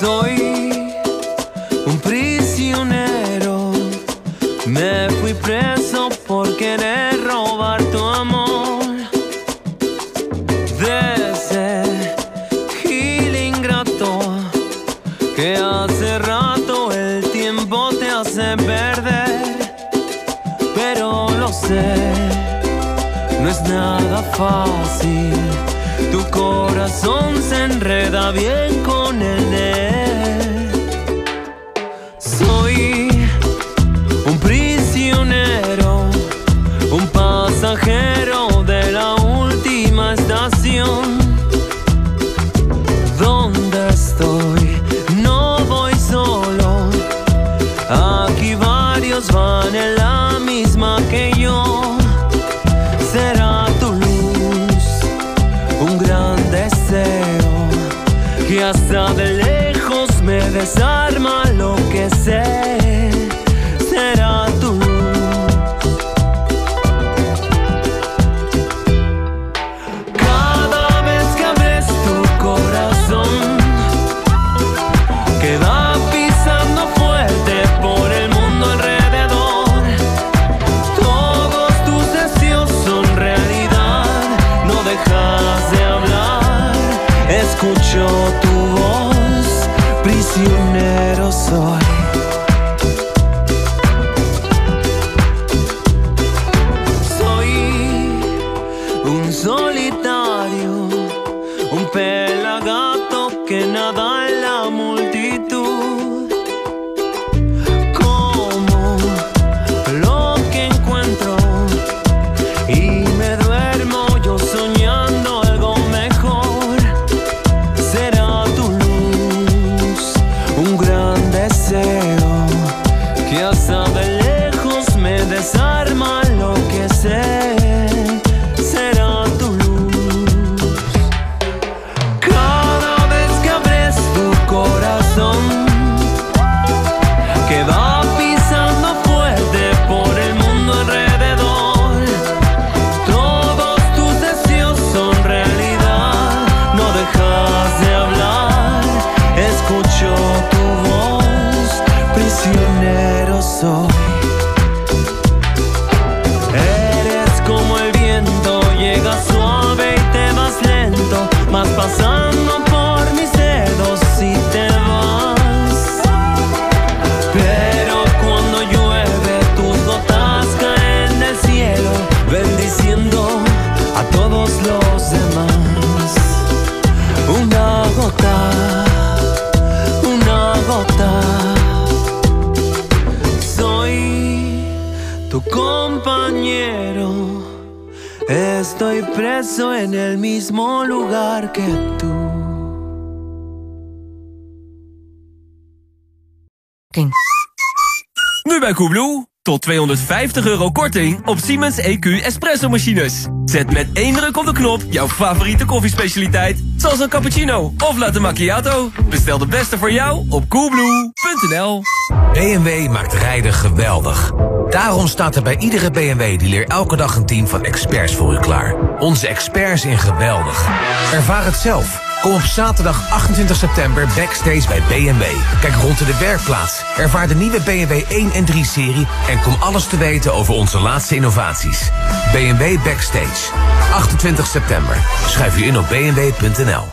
Soy gota, una gota. Soy tu compañero. Estoy preso en el mismo lugar que tú. Nu bij Koebloe. Tot 250 euro korting op Siemens EQ Espresso machines. Zet met één druk op de knop jouw favoriete koffiespecialiteit. Zoals een cappuccino of latte macchiato. Bestel de beste voor jou op coolblue.nl BMW maakt rijden geweldig. Daarom staat er bij iedere BMW-dealer elke dag een team van experts voor u klaar. Onze experts in geweldig. Ervaar het zelf. Kom op zaterdag 28 september backstage bij BMW. Kijk rond in de werkplaats. Ervaar de nieuwe BMW 1 en 3-serie... en kom alles te weten over onze laatste innovaties. BMW Backstage. 28 september. Schrijf u in op bmw.nl.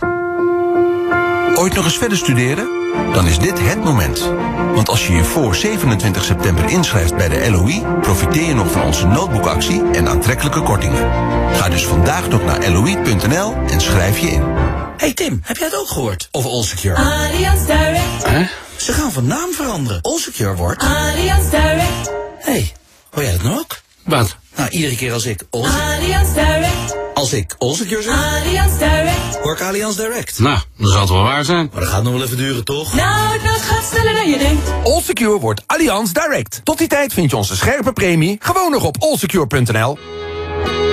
Ooit nog eens verder studeren? Dan is dit het moment. Want als je je voor 27 september inschrijft bij de LOE... profiteer je nog van onze notebookactie en aantrekkelijke kortingen. Ga dus vandaag nog naar loi.nl en schrijf je in. Hey Tim, heb jij het ook gehoord over Allsecure? Allianz Direct. Hè? Ze gaan van naam veranderen. Allsecure wordt... Allianz Direct. hey, hoor jij dat nou ook? Wat? Nou, iedere keer als ik... Alls- Allianz Direct. als ik Allsecure zeg, Allianz Direct. hoor ik Allianz Direct. Nou, dat zal het wel waar zijn. Maar dat gaat nog wel even duren, toch? Nou, dat gaat sneller dan je denkt. Allsecure wordt Allianz Direct. Tot die tijd vind je onze scherpe premie gewoon nog op allsecure.nl.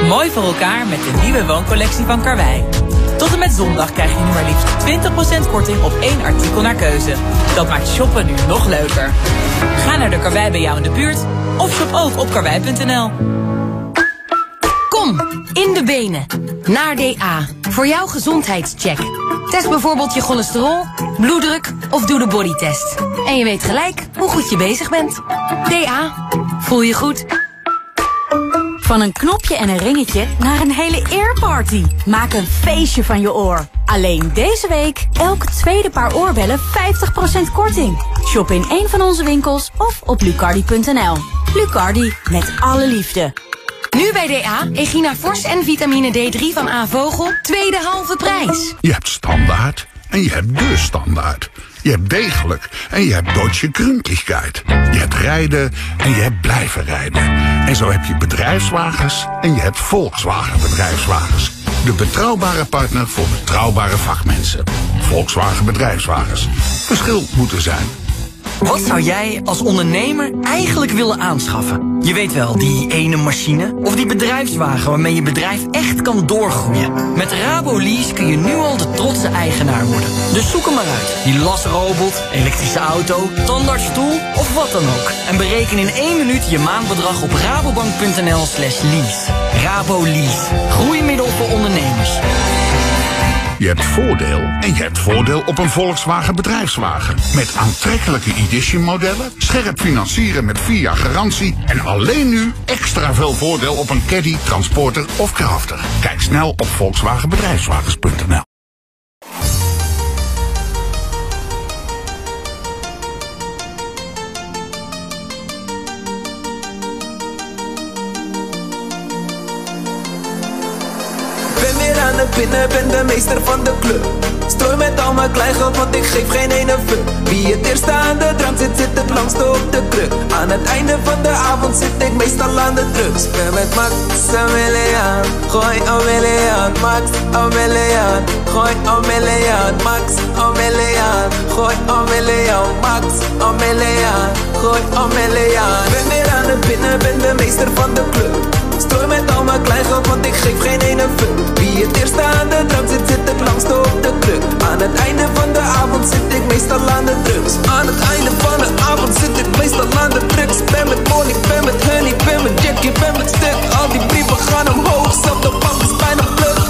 Mooi voor elkaar met de nieuwe wooncollectie van Karwei. Tot en met zondag krijg je nu maar liefst 20% korting op één artikel naar keuze. Dat maakt shoppen nu nog leuker. Ga naar de Karwei bij jou in de buurt of shop ook op karwei.nl. Kom, in de benen. naar DA voor jouw gezondheidscheck. Test bijvoorbeeld je cholesterol, bloeddruk of doe de bodytest. En je weet gelijk hoe goed je bezig bent. DA, voel je goed. Van een knopje en een ringetje naar een hele earparty. Maak een feestje van je oor. Alleen deze week elk tweede paar oorbellen 50% korting. Shop in een van onze winkels of op lucardi.nl. Lucardi, met alle liefde. Nu bij DA, Egina Fors en vitamine D3 van A-Vogel, tweede halve prijs. Je hebt standaard en je hebt de standaard. Je hebt degelijk en je hebt Deutsche Gründlichkeit. Je hebt rijden en je hebt blijven rijden. En zo heb je bedrijfswagens en je hebt Volkswagen bedrijfswagens. De betrouwbare partner voor betrouwbare vakmensen. Volkswagen bedrijfswagens. Verschil moet er zijn. Wat zou jij als ondernemer eigenlijk willen aanschaffen? Je weet wel, die ene machine of die bedrijfswagen waarmee je bedrijf echt kan doorgroeien. Met Rabolease kun je nu al de trotse eigenaar worden. Dus zoek hem maar uit. Die lasrobot, elektrische auto, tandartsstoel of wat dan ook. En bereken in één minuut je maandbedrag op rabobank.nl slash lease. Rabolease. Groeimiddel voor ondernemers. Je hebt voordeel en je hebt voordeel op een Volkswagen bedrijfswagen. Met aantrekkelijke edition modellen, scherp financieren met 4 jaar garantie en alleen nu extra veel voordeel op een Caddy, Transporter of Crafter. Kijk snel op volkswagenbedrijfswagens.nl. ben de meester van de club. Strooi met al mijn kleingeld, want ik geef geen ene fuck. Wie het eerst aan de drank zit, zit het langste op de kruk. Aan het einde van de avond zit ik meestal aan de drugs. Ben met Max Ameliaan, gooi Ameliaan. Max Ameliaan, gooi Ameliaan. Max Ameliaan, gooi Ameliaan. Max Ameliaan, gooi Ameliaan. Ben weer aan het binnen, ben de meester van de club. Strooi met al mijn kleingeld, want ik geef geen ene fuck. Wie het eerst aan de drank zit, zit het langste op de kruk Aan het einde van de avond zit ik meestal aan de drugs. Aan het einde van de avond zit ik meestal aan de drugs. Ben met Molly, ben met Honey, ben met Jackie, ben met Stuk. Al die brieven gaan omhoog, zelf de bank is bijna pluk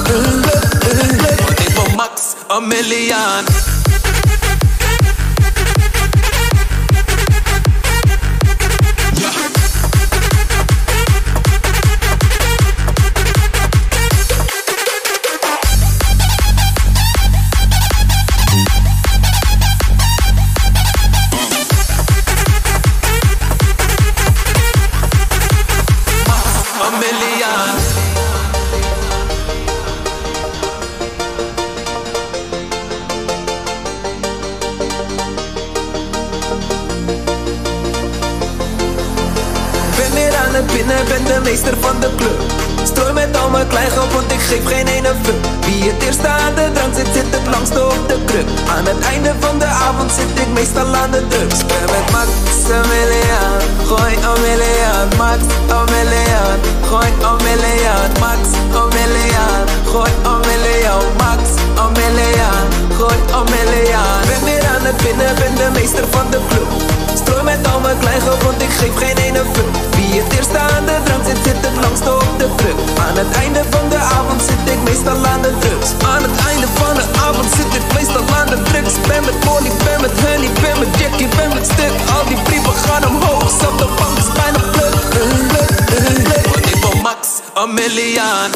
Want ik ben Max Ameliaan Ameliaan Wie het eerst aan de drank zit, zit het langste op de kruk. Aan het einde van de avond zit ik meestal aan de drugs Ben met Max Ameliaan, gooi Ameliaan Max Ameliaan, gooi Ameliaan Max Ameliaan, gooi Ameliaan Max Ameliaan, gooi Ameliaan Ben weer aan het binnen, ben de meester van de club. Strooi met al mijn kleingeld, want ik geef geen ene fuck Wie het eerst aan de drank. Zit, zit het langste op de kruk Aan het einde van de avond zit ik meestal aan de drugs. Aan het einde van de avond zit ik meestal aan de drugs. Ben met Molly, ben met Honey, ben met Jackie, ben met Stuk Al die brieven gaan omhoog, zelf de bank is bijna pluk. Want ik ben Max Ameliaan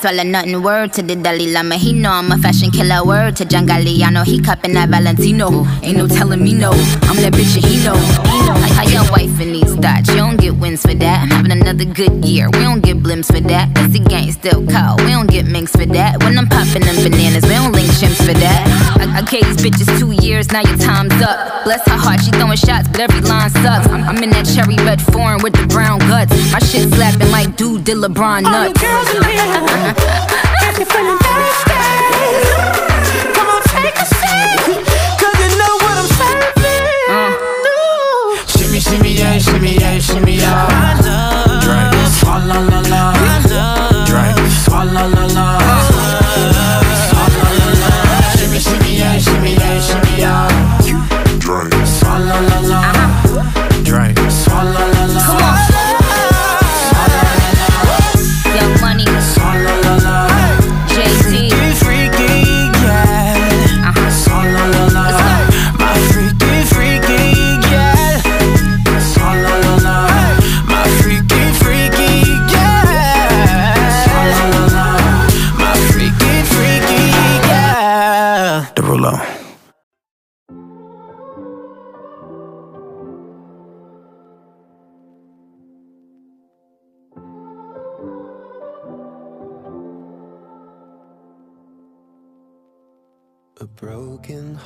swallow nothing. Word to the Dalai Lama, he know I'm a fashion killer. Word to John Galliano, he cupping that Valentino. Ain't no telling me no, I'm that bitch and he know. I, I your wife in these thoughts, you don't get wins for that another good year. We don't get blimps for that. Cause the gang still cold. We don't get minks for that. When I'm popping them bananas, we don't link chimps for that. I, I gave these bitches two years, now your time's up. Bless her heart, she throwing shots, but every line sucks. I'm, I'm in that cherry red foreign with the brown guts. My shit slapping like dude did LeBron nuts. All the girls in here, got me feeling thirsty. Come on, take a seat.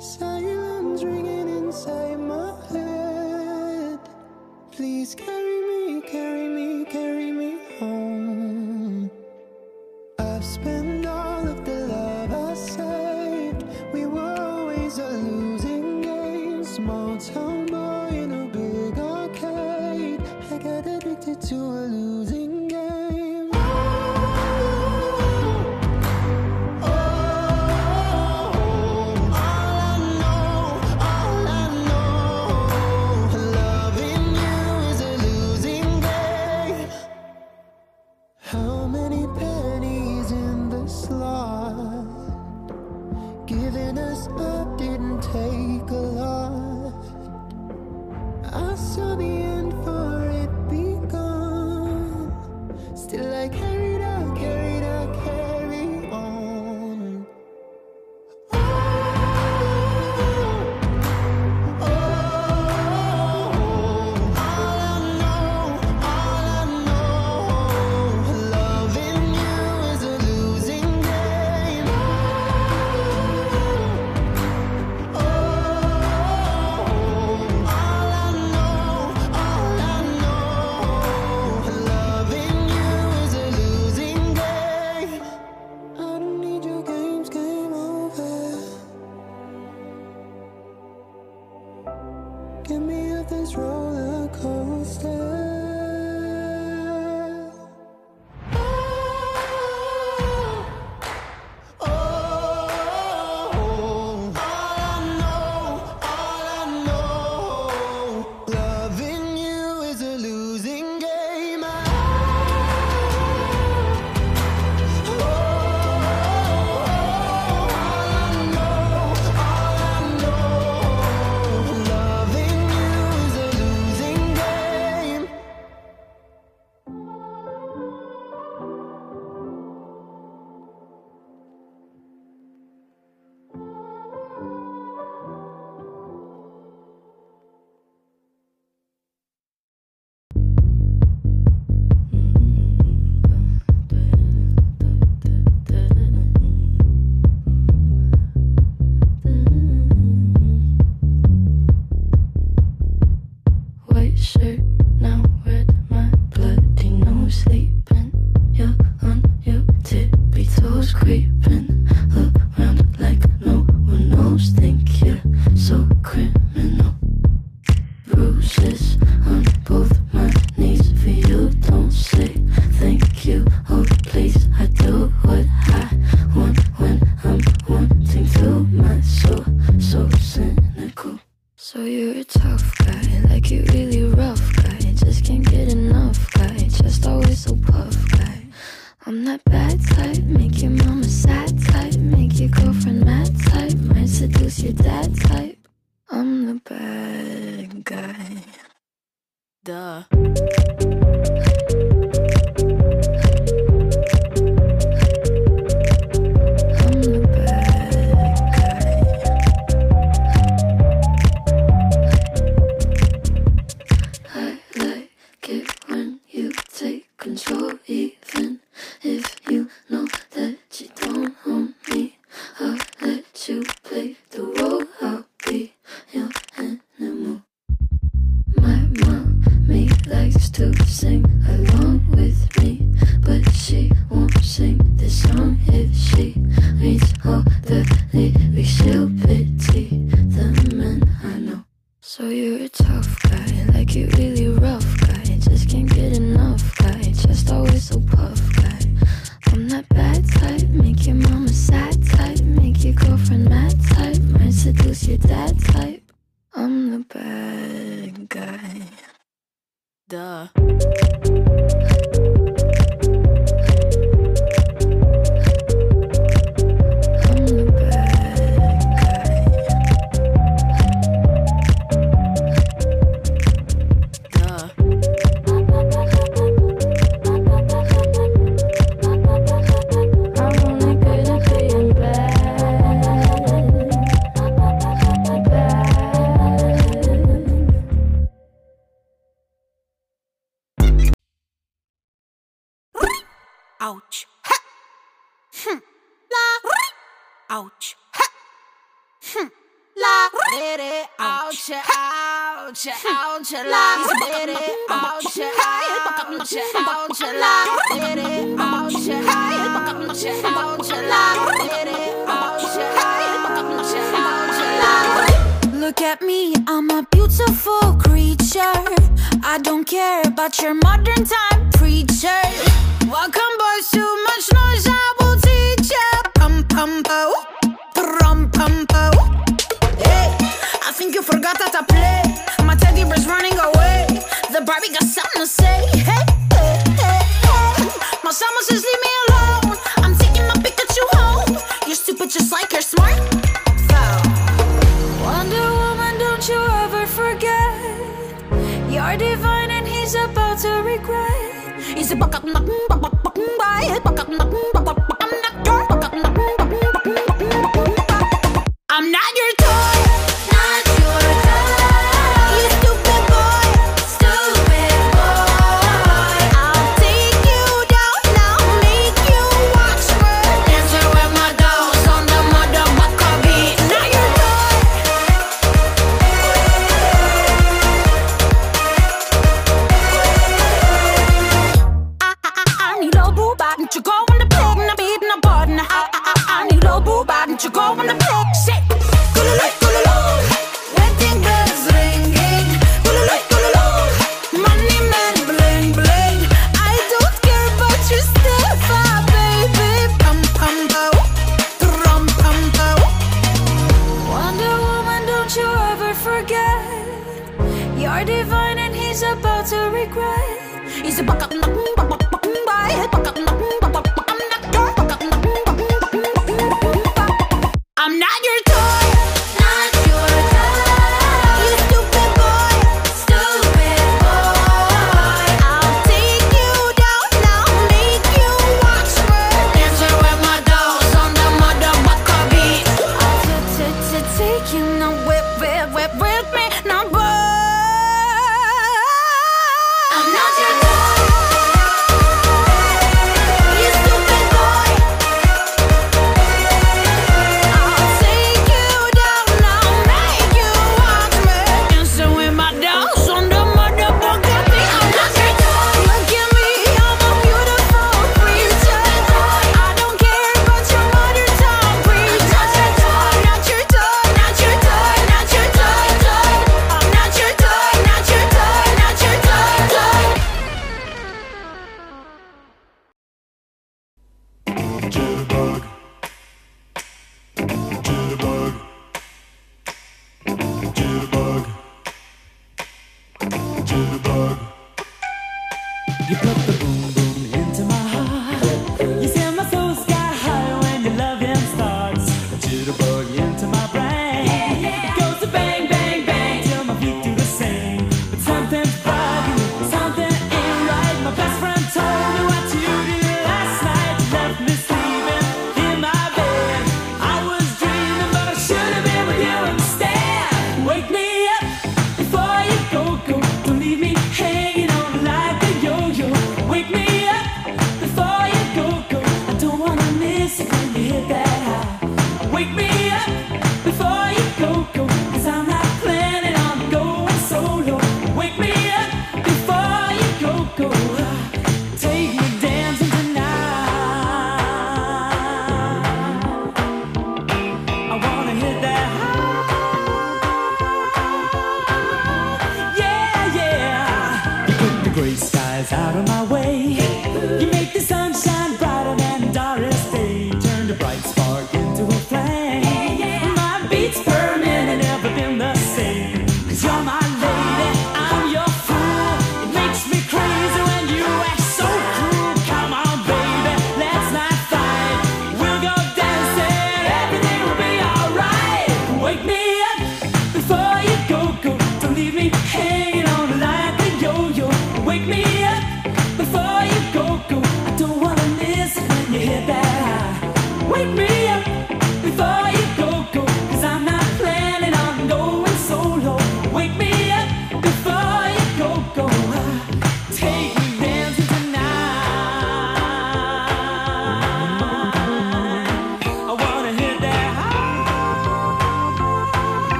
Silence ringing inside my head. Please carry me, carry me, carry me home. I've spent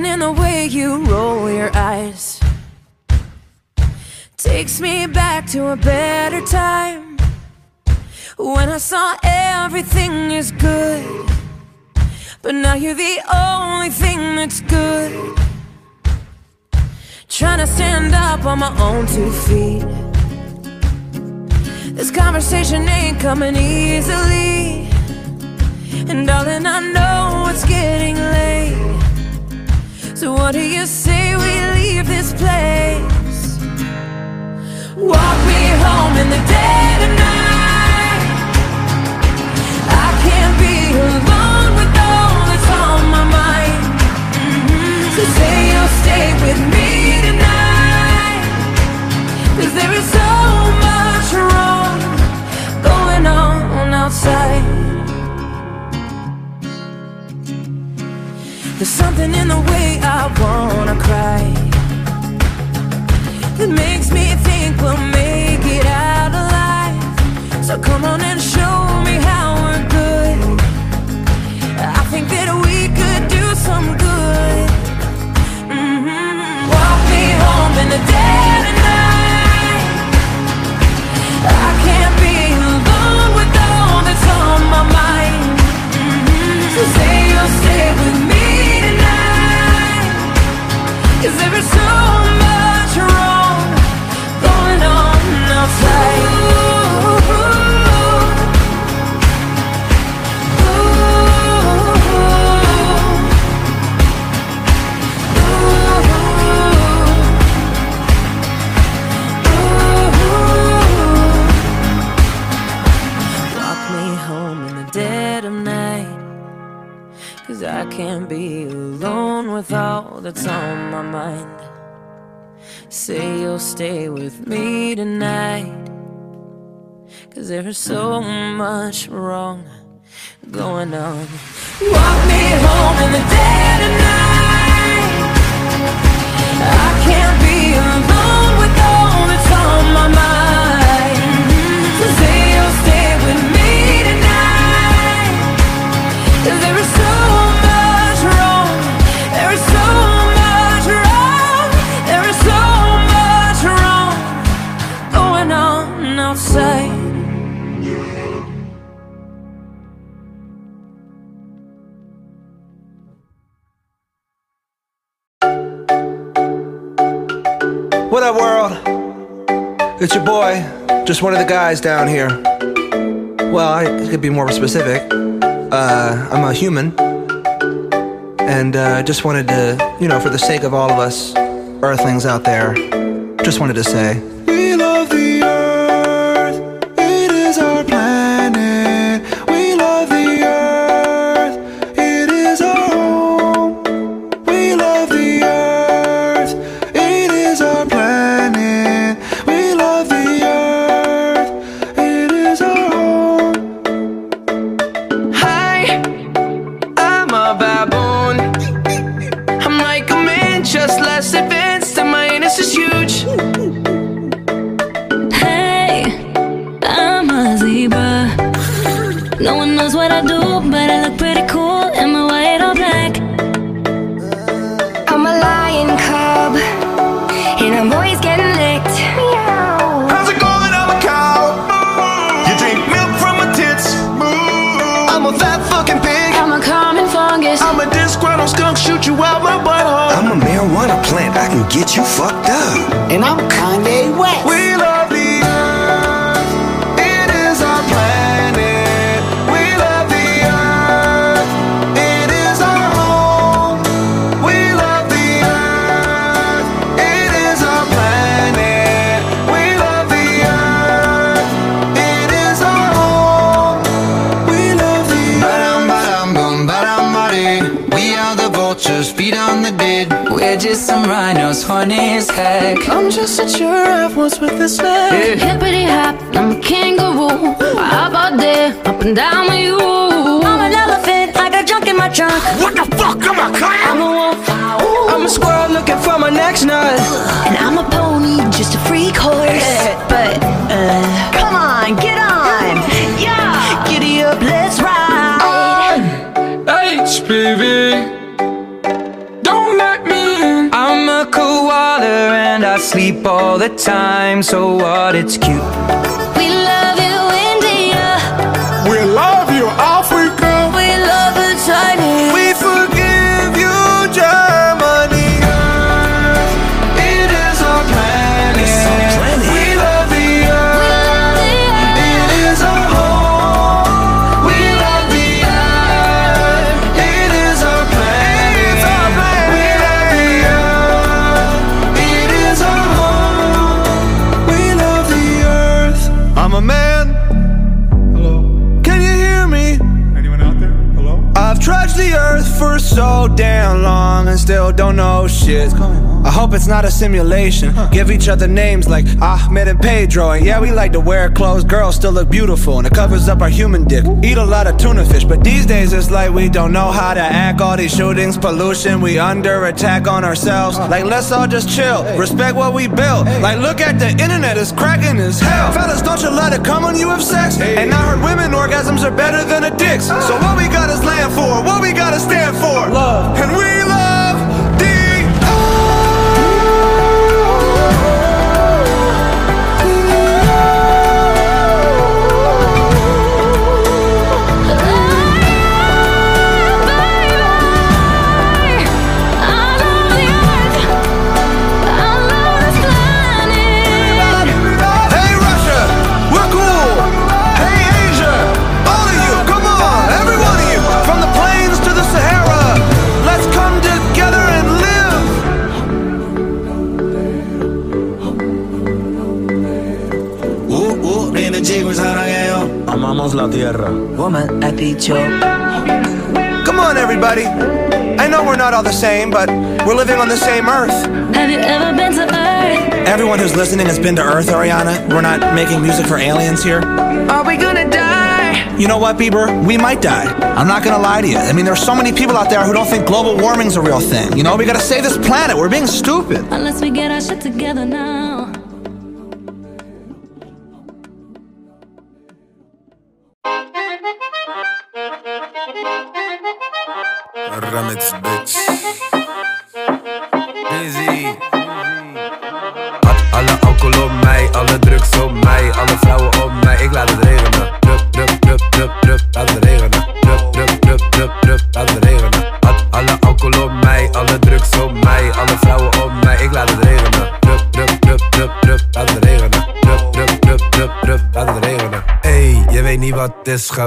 something in the way you roll your eyes. Takes me back to a better time. When I saw everything is good. But now you're the only thing that's good. Trying to stand up on my own two feet. This conversation ain't coming easily. And darling, I know it's getting late. So what do you say we leave this place? Walk me home in the dead of night. I can't be alone with all that's on my mind. Mhm. So say you'll stay with me tonight. Cause there is so much wrong going on outside. There's something in the way I wanna cry that makes me think we'll make it out alive. So come on and show Cause I can't be with all that's on my mind. Say you'll stay with me tonight. Cause there's so much wrong going on. Walk me home in the dead of night. I can't be alone with all that's on my mind. Say you'll stay with me tonight. Cause there is so What up, world? It's your boy, just one of the guys down here. Well, I could be more specific. Uh, I'm a human. And uh, just wanted to, you know, for the sake of all of us earthlings out there, just wanted to say. Time, so hope it's not a simulation. Give each other names like Ahmed and Pedro. And yeah, we like to wear clothes. Girls still look beautiful and it covers up our human dick. Eat a lot of tuna fish, but these days it's like we don't know how to act. All these shootings, pollution, we under attack on ourselves. Like, let's all just chill. Respect what we built. Like, look at the internet, it's cracking as hell. Fellas, don't you let it come when you have sex. And I heard women orgasms are better than a dick's. So what we got is land for, what we gotta stand for. Love. And we all the same, but we're living on the same earth. Have you ever been to Earth? Everyone who's listening has been to Earth, Ariana. We're not making music for aliens here. Are we gonna die? You know what, Bieber? We might die. I'm not gonna lie to you. I mean, there's so many people out there who don't think global warming's a real thing. You know, we gotta save this planet. We're being stupid. Unless we get our shit together now.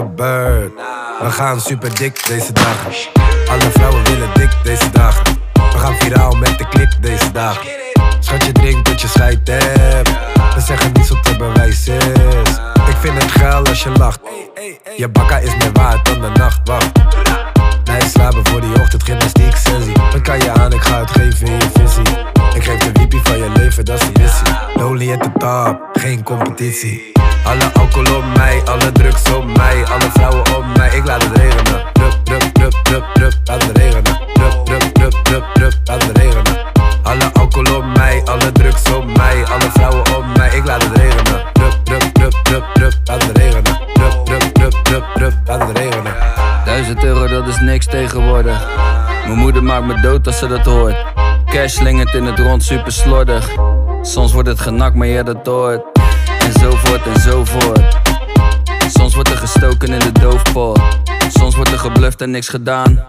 Wat. We gaan super dik deze dag. Alle vrouwen willen dik deze dag. We gaan viraal met de klik deze dag. Schat je drinkt dat je scheid hebt. We zeggen niet zo te bewijs is. Ik vind het geil als je lacht. Je bakka is meer waard dan de nacht. Wacht. Nee, slapen voor die ochtend gymnastiek sessie. Wat kan je aan? Ik ga het geven in je visie. Ik geef de wiepie van je leven, dat is de missie. Lonely at the top, geen competitie. Maakt me dood als ze dat hoort. Cash slingert in het rond, super slordig. Soms wordt het genakt, maar jij dat hoort. En zo voort en zo voort. Soms wordt er gestoken in de doofpot. Soms wordt er gebluft en niks gedaan.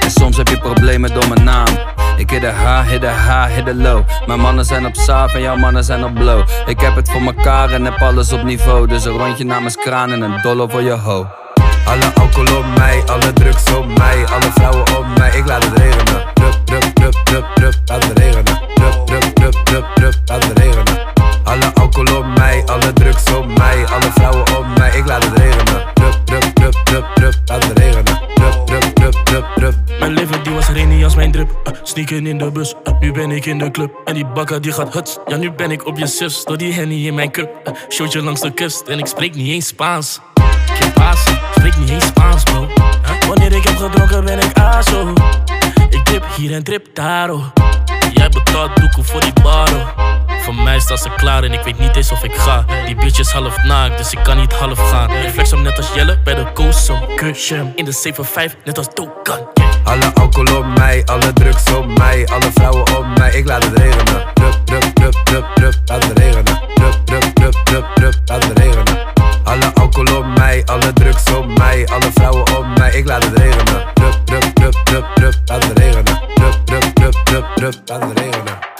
En soms heb je problemen door mijn naam. Ik hit de H, hit de H, hit de low. Mijn mannen zijn op saaf en jouw mannen zijn op blow. Ik heb het voor mekaar en heb alles op niveau. Dus een rondje namens kraan en een dollar voor je ho. Alle alcohol op mij, alle drugs op mij, alle vrouwen op mij. Ik laat het regenen. Drup, drup, drup, drup, drup, laat het regenen. Drup, drup, drup, drup, drup, het regenen. Alle alcohol op mij, alle drugs op mij, alle vrouwen op mij. Ik laat het regenen. Drup, drup, drup, drup, drup, laat het regenen. Mijn leven die was rainy als mijn drip. Uh, sneaken in de bus, uh, nu ben ik in de club. En die bakker die gaat huts. Ja, nu ben ik op je zus. Door die henny in mijn cup. Uh, showtje langs de kust en ik spreek niet eens Spaans. Niet eens Spaans? Wanneer ik heb gedronken ben ik aso. Ik dip hier en trip daar, oh. Jij betaalt doeken voor die baro. Voor mij staan ze klaar en ik weet niet eens of ik ga. Die bitch is half naakt, dus ik kan niet half gaan. Ik flex net als Jelle bij de kut. kusje in de 7-5, net als Dokan. Alle alcohol op mij, alle drugs op mij, alle vrouwen op mij. Ik laat het regenen. Drup, drup, drup, drup, drup, laat het regenen. Drup, drup, drup, drup, drup, laat het regenen. Alle alcohol op mij, alle drugs op mij, alle vrouwen op mij. Ik laat het regenen. Drup, drup, drup, drup, drup, laat het regenen. Drup, drup, drup, drup, drup, laat het regenen.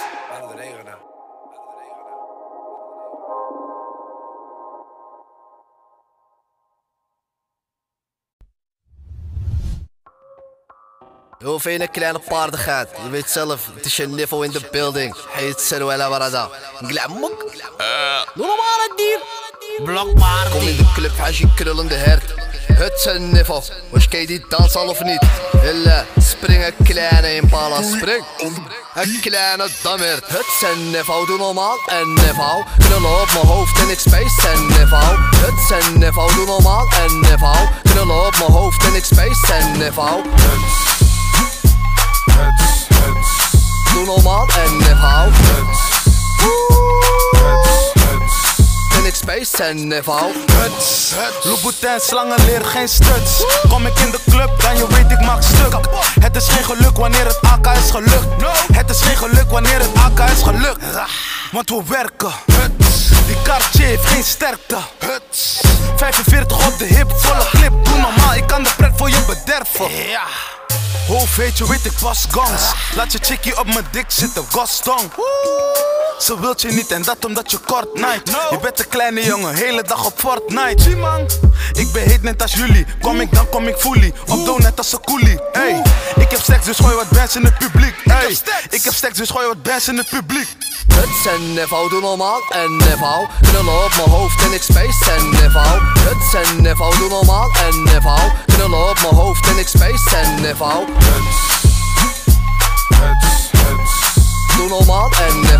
Je een kleine paardigheid? Je weet zelf, het is je niveau in de building. Heet Seruela Barada. Glamok. Doe normaal het dier. Blokpaard. Kom in de club, als je krullende hert. Het een niveau. Was je die dans al of niet? Hille, spring een kleine impala, spring. Een kleine dammert. Het een niveau, doe normaal een niveau. Knullen op mijn hoofd en ik space een niveau. Het een niveau, doe normaal een niveau. Knullen op mijn hoofd en ik space een niveau. Doe normaal en niveau. En ik space en niveau. Huts, Louboutin, slangen leren geen stuts. Kom ik in de club, dan je weet ik maak stuk. Het is geen geluk wanneer het AK is gelukt. Het is geen geluk wanneer het AK is gelukt. Want we werken. Die Cartier heeft geen sterkte. 45 op de hip, volle clip. Doe normaal, ik kan de pret voor je bederven. Hoofd weet je, weet ik pas gangs. Laat je chickie op mijn dik zitten, Gaston. Ze wilt je niet en dat omdat je kort night. Je bent een kleine jongen, hele dag op Fortnite. Ik ben heet net als jullie. Kom ik dan kom ik fully. Op doe net als een coolie. Hey, ik heb stacks dus gooi wat bands in het publiek. Hey, ik heb stacks dus gooi wat bands in het publiek. Het is een niveau, doe normaal en niveau. Knullen op mijn hoofd en ik space en. Het is een niveau, doe normaal en niveau. Knullen op mijn hoofd en ik space en niveau. Doe normaal en. En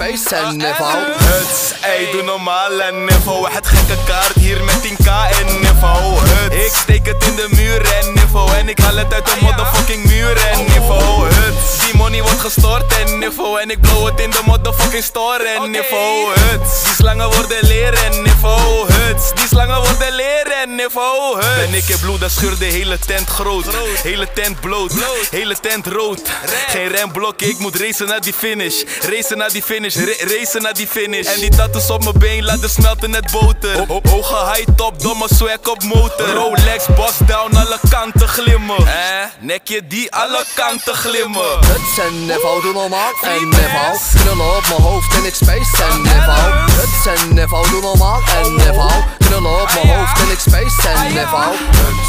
en niveau. Huts, ey, doe normaal en niveau. Het gekke kaart hier met 10k en niveau. Huts, ik steek het in de muur en niveau. En ik haal het uit de motherfucking muur en niveau. Huts, die money wordt gestort en niveau. En ik blow het in de motherfucking store en niveau. Huts, die slangen worden leren en niveau. Huts, die slangen worden leren en niveau. Huts, ben ik in bloed, dan scheur de hele tent groot. Hele tent bloot, hele tent rood. Geen remblok, ik moet racen naar die finish. Racen naar die finish, ra- racen naar die finish. En die tattoos op mijn been laten smelten net boter. Hoge high top, domme swag op motor. Rolex, boss down, alle kanten glimmen. Eh, nekje die alle kanten glimmen. Huts en Nevo, doe normaal en Nevo Knullen op mijn hoofd en ik space en Nevo Huts en Nevo, doe normaal en Nevo Knullen op mijn hoofd en ik space en Nevo Huts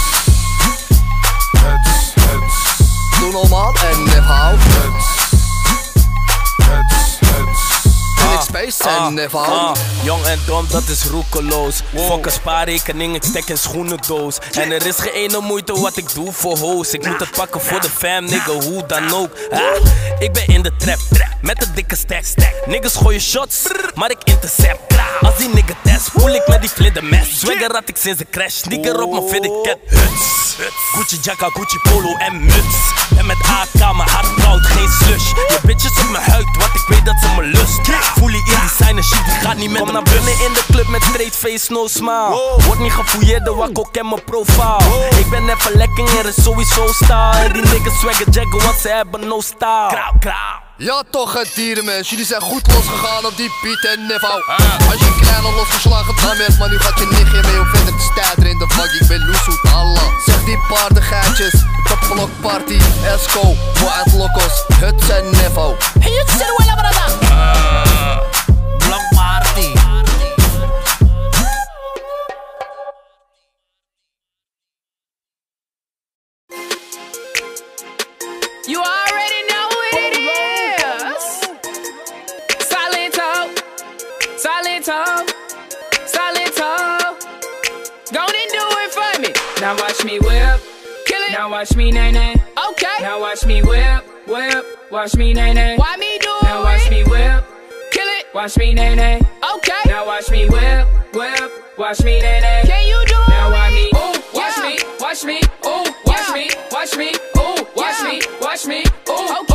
Huts Huts Doe normaal space en niveau. Ah, jong en dom, dat is roekeloos. Fuck een spaarrekening, ik stek in schoenendoos. En er is geen ene moeite wat ik doe voor hoes. Ik moet het pakken voor de fam, nigga, hoe dan ook. Ah, ik ben in de trap, met een dikke stack. Niggas gooien shots, maar ik intercept. Als die nigga test, voel ik met die vlinder mes. Swagger had ik sinds de crash, sneaker op mijn fitted cap. Huts, Gucci jacka, Gucci polo en muts. En met AK, mijn hart koud, geen slush. Je bitches op mijn huid, want ik weet dat ze me lust. In designer shit, die gaat niet met Kom naar binnen in de club met straight face, no smile. Word niet gefouilleerd, de wakko ken mijn profile. Ik ben even lekker, er is sowieso style. En die niggas swagger jaggen, want ze hebben no style. Krauw, krauw. Ja toch het dierenmens, jullie zijn goed losgegaan op die Piet en niveau Als je kleine losgeslagen dan bent, maar nu gaat je nichtje mee om verder te stuiteren in de vak Ik ben loesoet, Allah Zeg die paardengeitjes, de blokparty, Esco, Wild Locos, het zijn niveau Hey, het is er wel brada. Now watch me whip, kill it. Now watch me nay nay. Okay. Now watch me whip, whip. Watch me nay nay. Why me do Now watch me whip, kill it. Watch me nay nay. Okay. Now watch me whip, whip. Watch me nay nay. Can you do now it? Now watch me, ooh, watch me, watch me, ooh, watch me, watch me, ooh, watch me, watch me, ooh, okay,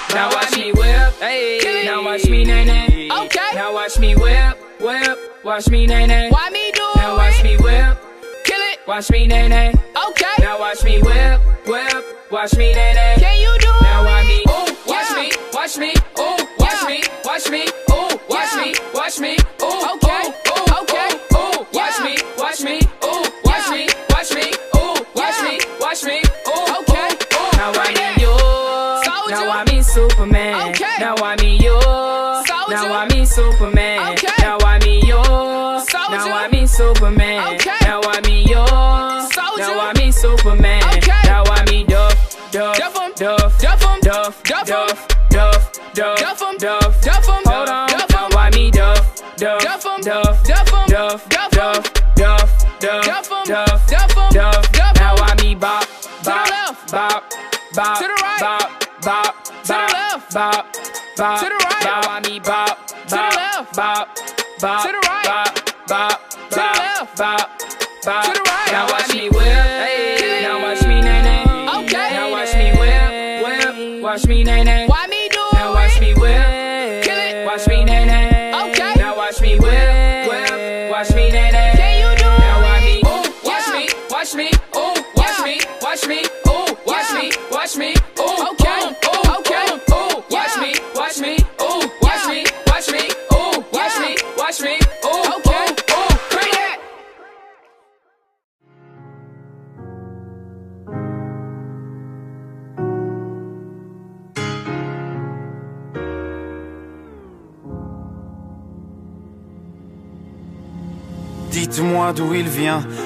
Now watch me whip, hey. Now watch me nay nay. Okay. Now watch me whip, whip. Watch me nay nay. Why me do Now watch me whip, kill it. Watch me nay nay. Okay. Now watch me whip, whip. Watch me nay nay. Can you do Now watch me, ooh, watch me, watch me, ooh, watch me, watch me, ooh, watch me, watch me, tough.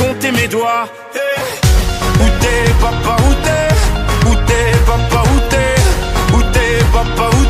compté mes doigts. Hey. Où t'es papa, où t'es? Où t'es papa, où t'es? Où t'es papa, où t'es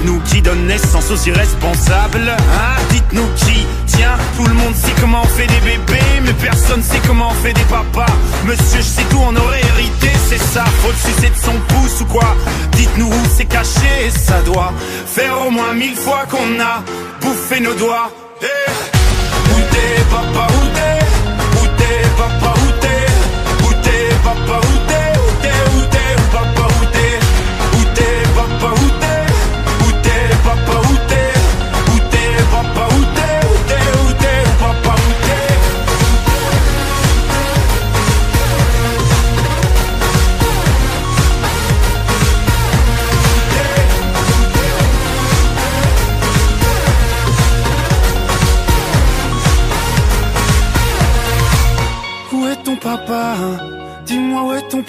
Dites-nous qui donne naissance aux irresponsables Hein Dites-nous qui Tiens, tout le monde sait comment on fait des bébés Mais personne sait comment on fait des papas. Monsieur, je sais tout, on aurait hérité, c'est ça Faut le sucer de son pouce ou quoi Dites-nous où c'est caché, ça doit Faire au moins mille fois qu'on a bouffé nos doigts. Eh Où papa,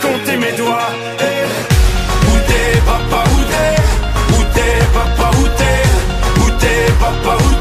compté mes doigts. Eh, Où t'es, papa, où t'es? Où t'es, papa, où t'es? Où t'es, papa, Où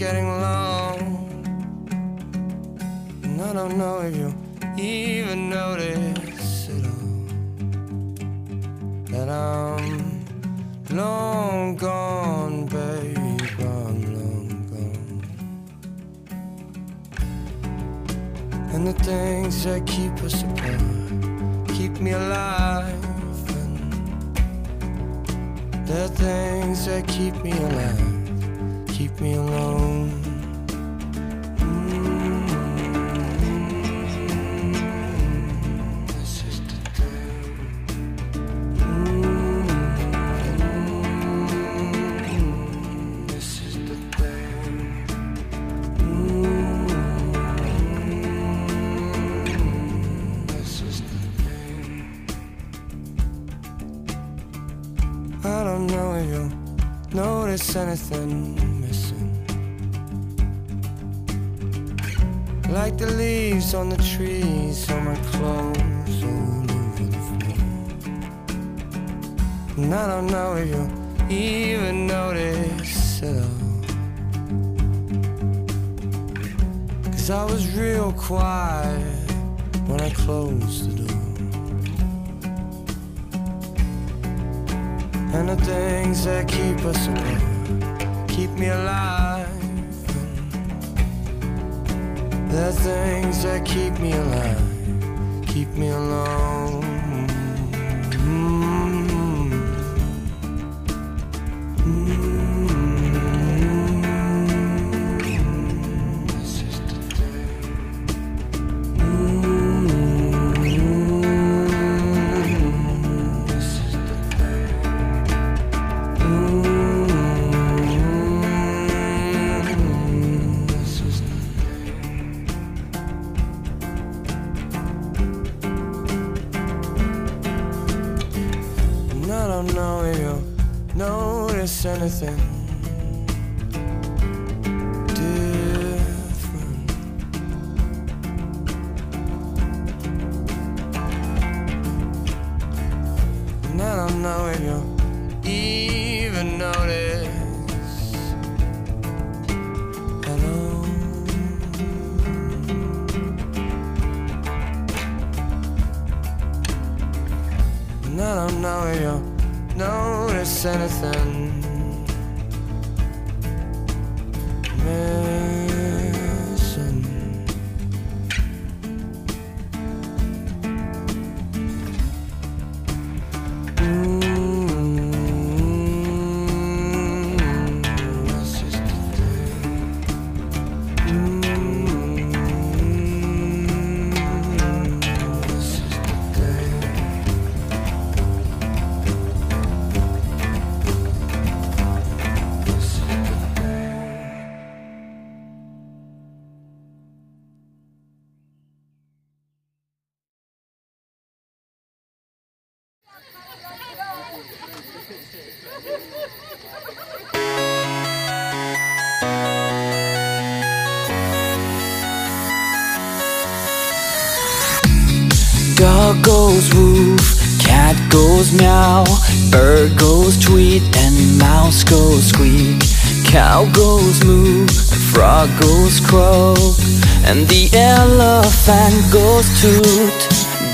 getting notice anything missing. Like the leaves on the trees, on my clothes all over the floor. And I don't know if you even notice at all. Cause I was real quiet when I closed the door. And the things that keep us apart keep me alive. The things that keep me alive keep me alone. and mouse goes squeak Cow goes moo, frog goes croak And the elephant goes toot.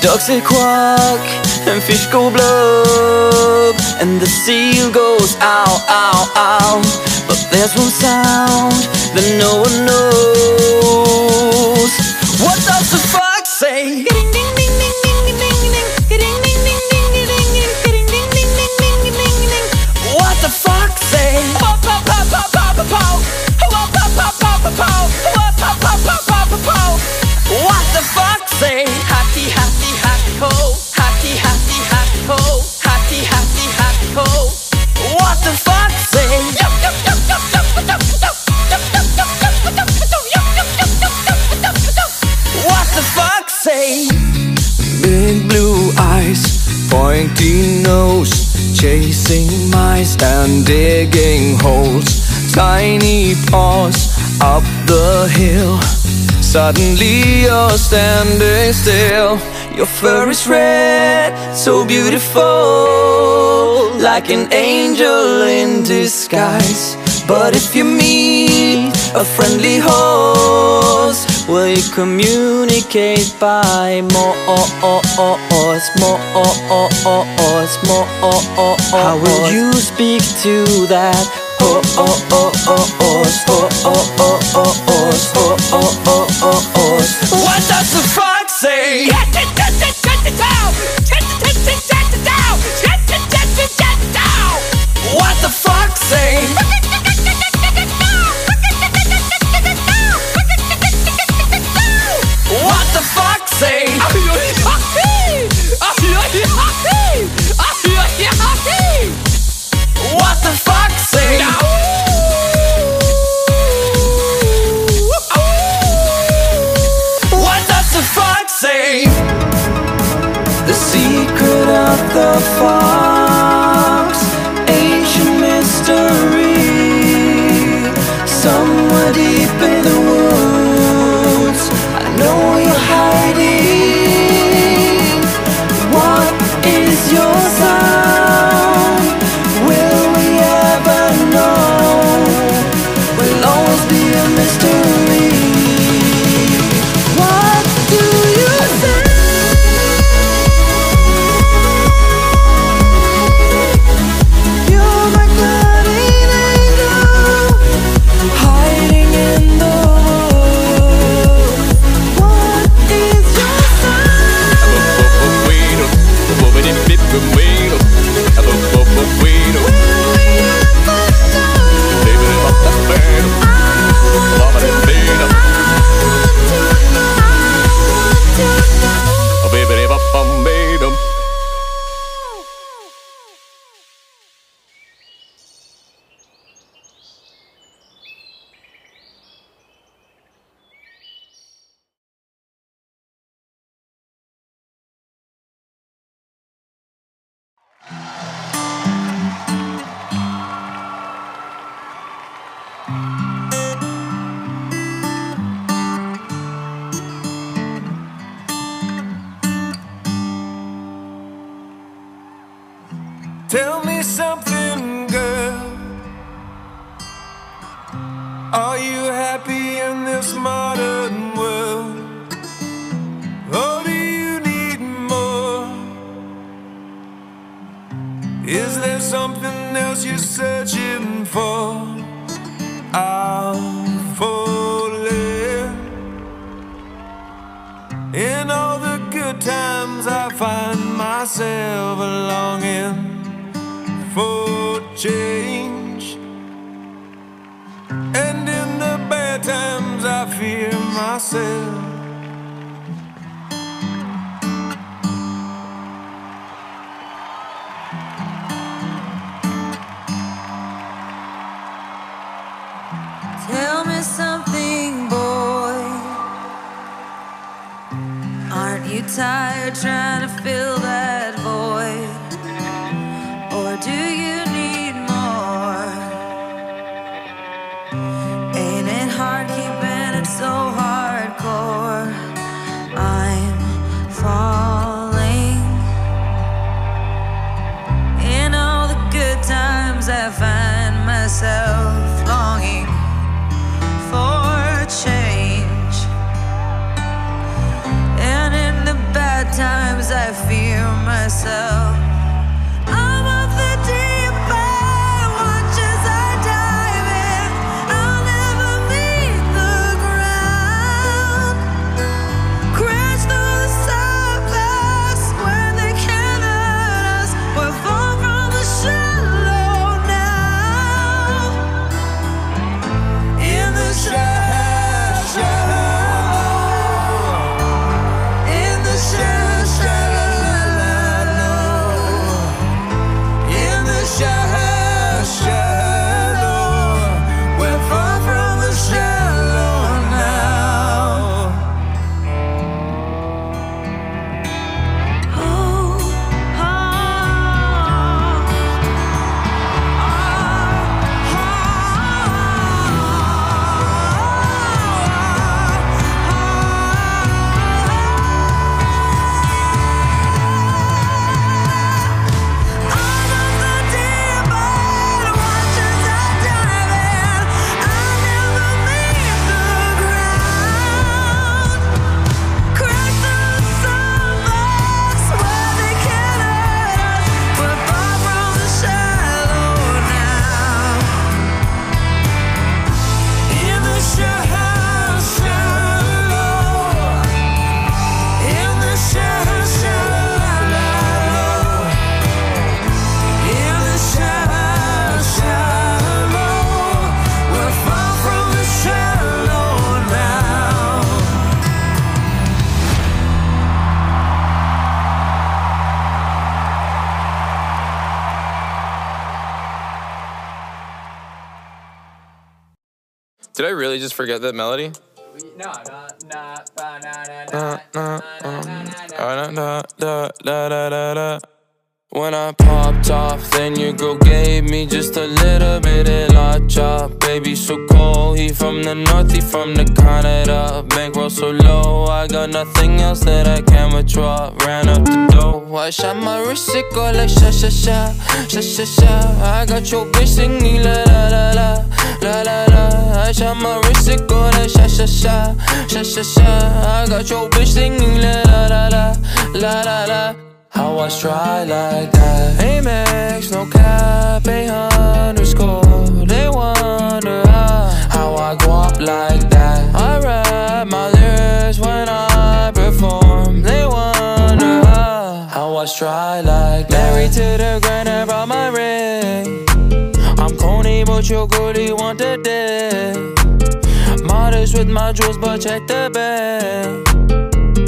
Ducks say quack, and fish go blub And the seal goes ow, ow, ow. But there's one Suddenly you're standing still. Your fur is red, so beautiful Like an angel in disguise. But if you meet a friendly horse Will you communicate by more oh, oh, oh, More How will you speak to that what does the frog say? What the frog say? the fire. something na. Um, uh, da, da, da, da, da, da. When I popped off, then your girl gave me just a little bit of la chop. Baby, so cold, he from the north, he from the Canada. Bankroll so low, I got nothing else that I can withdraw. Ran up the dough, I shot my wrist, it go like sha sha sha, sha sha sha. I got your bitch singing la la la la, la la la. I shot my wrist, it go like sha sha sha, sha sha sha. I got your bitch singing la la la la, la la la. I try like that. Amex, no cap, a underscore They wonder how, I go up like that. I rap my lyrics when I perform. They wonder how, I try like that. Married to the grind, I brought my ring. I'm corny, but your goodie want the dick. Modest with my jewels, but check the bag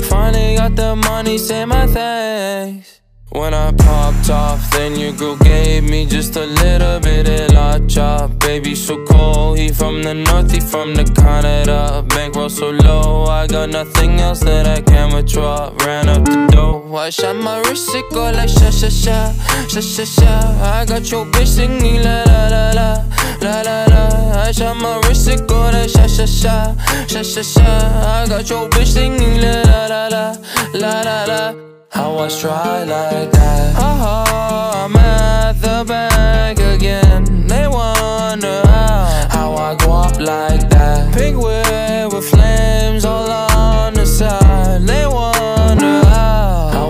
Finally got the money, say my thanks. When I popped off, then your girl gave me just a little bit of la chop. Baby, so cold, he from the north, he from the Canada. Bankroll so low, I got nothing else that I can withdraw. Ran up the dough, I shot my wrist, it go like sha sha sha, sha sha sha. I got your bitch singing la la la la, la la la. I shot my wrist, it go like sha sha sha, sha sha sha. I got your bitch singing la la la la, la la la. How I try like that. Oh, I'm at the bank again. They wonder how, how I go up like that. Pink whip with flames all on the side. They wonder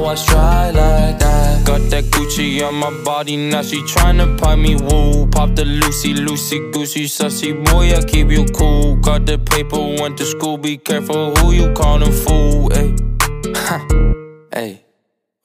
I try like that. Got that Gucci on my body, now she tryna pipe me woo. Pop the Lucy, Lucy, Goosey, sussy boy, I keep you cool. Got the paper, went to school, be careful who you callin' fool. Ayy, ayy.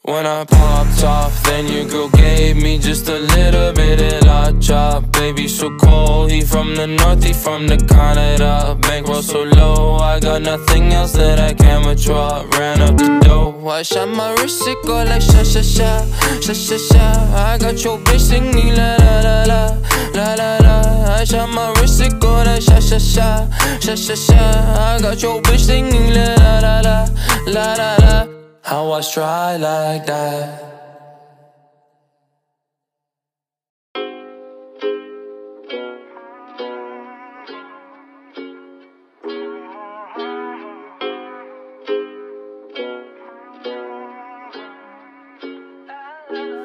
When I popped off, then your girl gave me just a little bit of la chop. Baby, so cold, he from the north, he from the Canada. Bankroll so low, I got nothing else that I can withdraw. Ran up the dough, I shot my wrist, it go like sha sha sha, sha sha sha. I got your bitch singing la la la la, la la la. I shot my wrist, it go like sha sha sha, sha sha sha. I got your bitch singing la, la la la. How I try like that.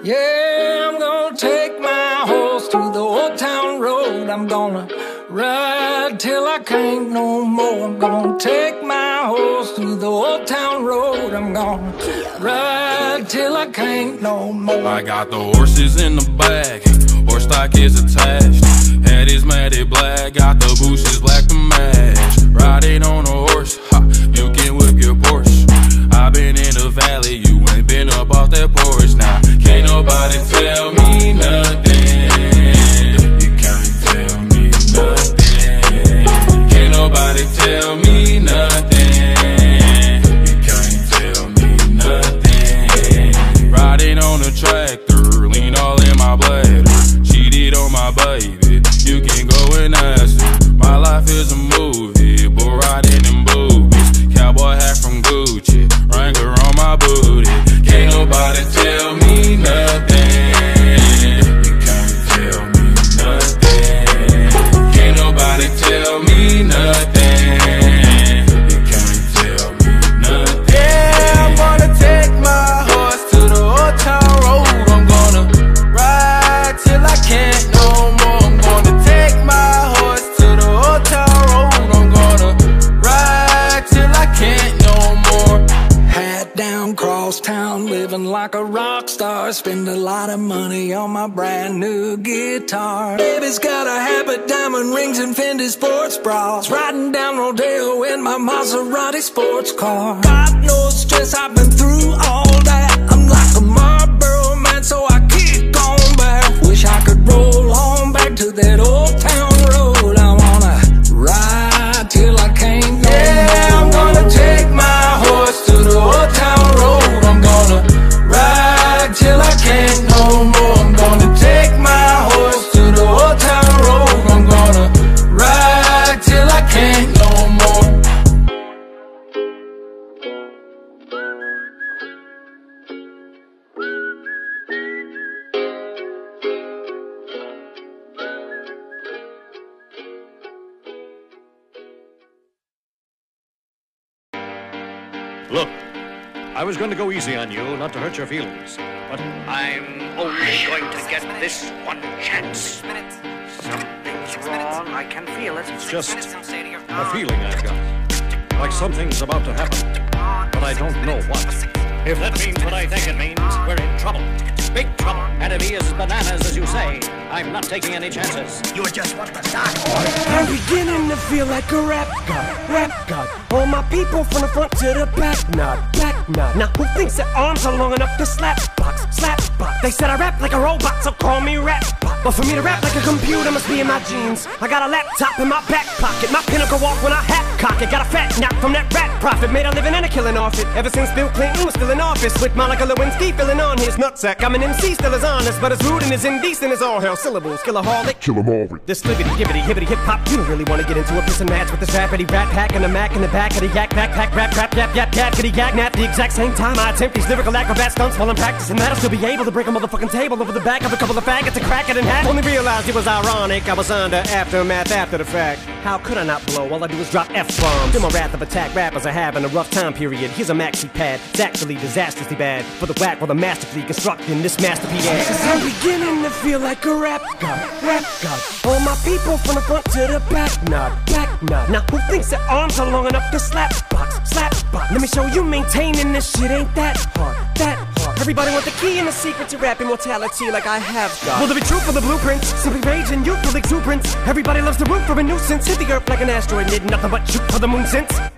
Yeah, I'm gonna take my horse to the old town road. I'm gonna ride till I can't no more. I'm gonna take my horse to the old town road. I'm gonna ride till I can't no more. I got the horses in the back, horse stock is attached. Head is matted black, got the bushes black to match. Riding on a horse, ha, you can whip your Porsche. i been in the valley, you ain't been up off that porch now. Can't nobody tell me nothing. You can't tell me nothing. Can't nobody tell me nothing. Life is a movie, but riding in boobies. Cowboy hat from Gucci, Wrangler on my booty. Can't nobody tell me nothing. Brand new guitar. Baby's got a habit, diamond rings, and Fendi sports bras. Riding down Rodeo in my Maserati sports car. God knows stress, I've been through all that. I'm like a Marlboro man, so I kick on back. Wish I could roll on back to that old town was going to go easy on you, not to hurt your feelings. But I'm only going to get this one chance. Something's wrong. I can feel it. It's just a feeling I've got. Like something's about to happen. But I don't know what. If that means what I think it means, we're in trouble. Big trouble. And if he is bananas, as you say, I'm not taking any chances. You are just want to start. I'm beginning to feel like a rap god, rap god. All my people from the front to the back, nod, back nod. Now who thinks their arms are long enough to slap box, slap box? They said I rap like a robot, so call me rap bot. But for me to rap like a computer must be in my genes. I got a laptop in my back pocket, my pinnacle walk when I hat cock it. Got a fat nap from that rat profit, made a living and a killing off it. Ever since Bill Clinton was still in office, with Monica Lewinsky filling on his nutsack. I'm an MC, still as honest, but as rude and as indecent as all hell. Syllables, killaholic. Kill 'em all. This flippity, gibbity, hibbity, hip hop. You don't really want to get into a piss and match with this rapidy rat pack and a mac in the back of the yak backpack rap rap yap yap yap kitty yak nap. The exact same time I attempt these lyrical acrobat stunts while I'm practicing that, I'll still be able to break a motherfucking table over the back of a couple of faggots and crack it in half. Only realized it was ironic. I was under aftermath after the fact. How could I not blow? All I do is drop f bombs. In my wrath of attack, rappers are having a rough time period. Here's a maxi pad. It's actually disastrously bad for the whack while the masterfully constructing this masterpiece. Cause I'm beginning to feel like a rap god, rap god. All my people from the front to the back, nod, back nod. Now who thinks their arms are long enough to slap box, slap box? Let me show you maintaining this shit ain't that hard, that. Everybody want the key and the secret to rap immortality like I have got. Will there be truth for the blueprints? Simply rage and youthful exuberance. Everybody loves the root for a nuisance. Hit the earth like an asteroid, need nothing but shoot for the moon since.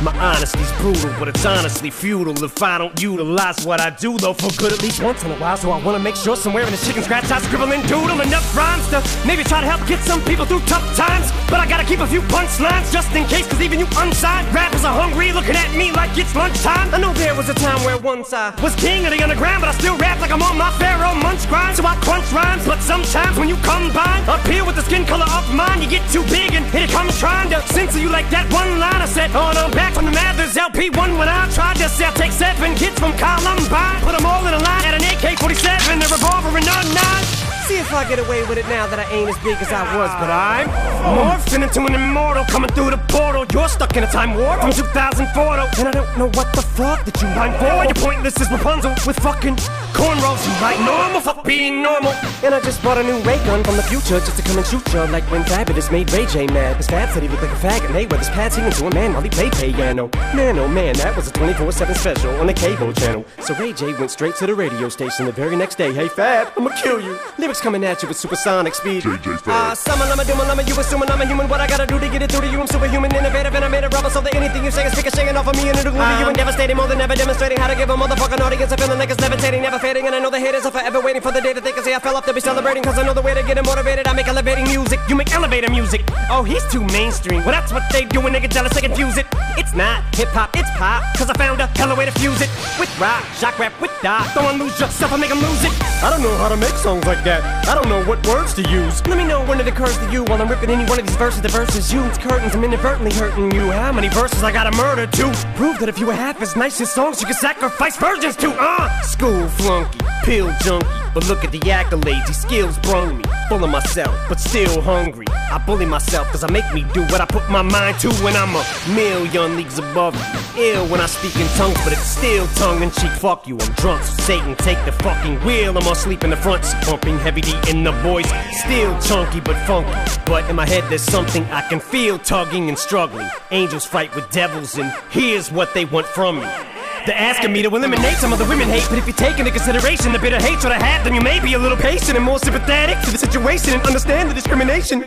My honesty's brutal, but it's honestly futile if I don't utilize what I do, though, for good at least once in a while. So I wanna make sure somewhere in the chicken scratch I scribble and doodle enough rhymes to maybe try to help get some people through tough times. But I gotta keep a few punchlines just in case, cause even you unsigned rappers are hungry, looking at me like it's lunchtime. I know there was a time where once I was king of the underground, but I still rap like I'm on my Pharoahe Monch grind. So I crunch rhymes, but sometimes when you combine up here with the skin color of mine, you get too big and it comes trying to censor you like that one line I said. Oh no, back from the Mathers LP1 when I tried to sell. Take seven kids from Columbine, put them all in a line at an AK-47, a revolver, and a nine. See if I get away with it now that I ain't as big as I was, but I'm morphing into an immortal coming through the portal. You're stuck in a time warp from 2004, though, and I don't know what the fuck that you mind for. You're pointless as Rapunzel with fucking cornrows. You like normal, fuck being normal. And I just bought a new ray gun from the future just to come and shoot you like when Fabolous made Ray J mad. His Fab said he looked like a faggot, and they his pads singing to a man while he played piano. Man, oh man, that was a 24-7 special on the cable channel. So Ray J went straight to the radio station the very next day. Hey Fab, I'ma kill you. Lyrics coming at you with supersonic speed. JJ Fab. Ah, summer, lama, doom, lama, you assuming I'm a human. What I gotta do to get it through to you? I'm superhuman, innovative, and I made a rubber so that anything you say is ricocheting off of me and it'll glue to you and devastating more than ever demonstrating how to give a motherfucking audience a feeling like it's levitating, never fading. And I know the haters are forever waiting for the day that they can say I fell off to be celebrating. Cause I know the way to get 'em motivated. I make elevating music, you make elevator music. Oh, he's too mainstream. Well, that's what they do when they get jealous, they confuse it. It's not hip hop, it's pop. Cause I found a hella way to fuse it. With rock, shock rap, with dot. Don't lose yourself, I make 'em lose it. I don't know how to make songs like that. I don't know what words to use. Let me know when it occurs to you while I'm ripping any one of these verses. The verses you, it's curtains, I'm inadvertently hurting you. How many verses I gotta murder to? Prove that if you were half as nice as songs, you could sacrifice virgins to. Uh, school flunky, pill junkie. But look at the accolades, these skills brung me. Full of myself, but still hungry. I bully myself, cause I make me do what I put my mind to when I'm a million leagues above. Ill when I speak in tongues, but it's still tongue in cheek. Fuck you, I'm drunk, so Satan, take the fucking wheel. I'm asleep in the front seat, pumping heavy D in the voice. Still chunky, but funky. But in my head, there's something I can feel tugging and struggling. Angels fight with devils, and here's what they want from me. They're asking me to eliminate some of the women hate, but if you take into consideration the bitter hatred I have, then you may be a little patient and more sympathetic to the situation and understand the discrimination.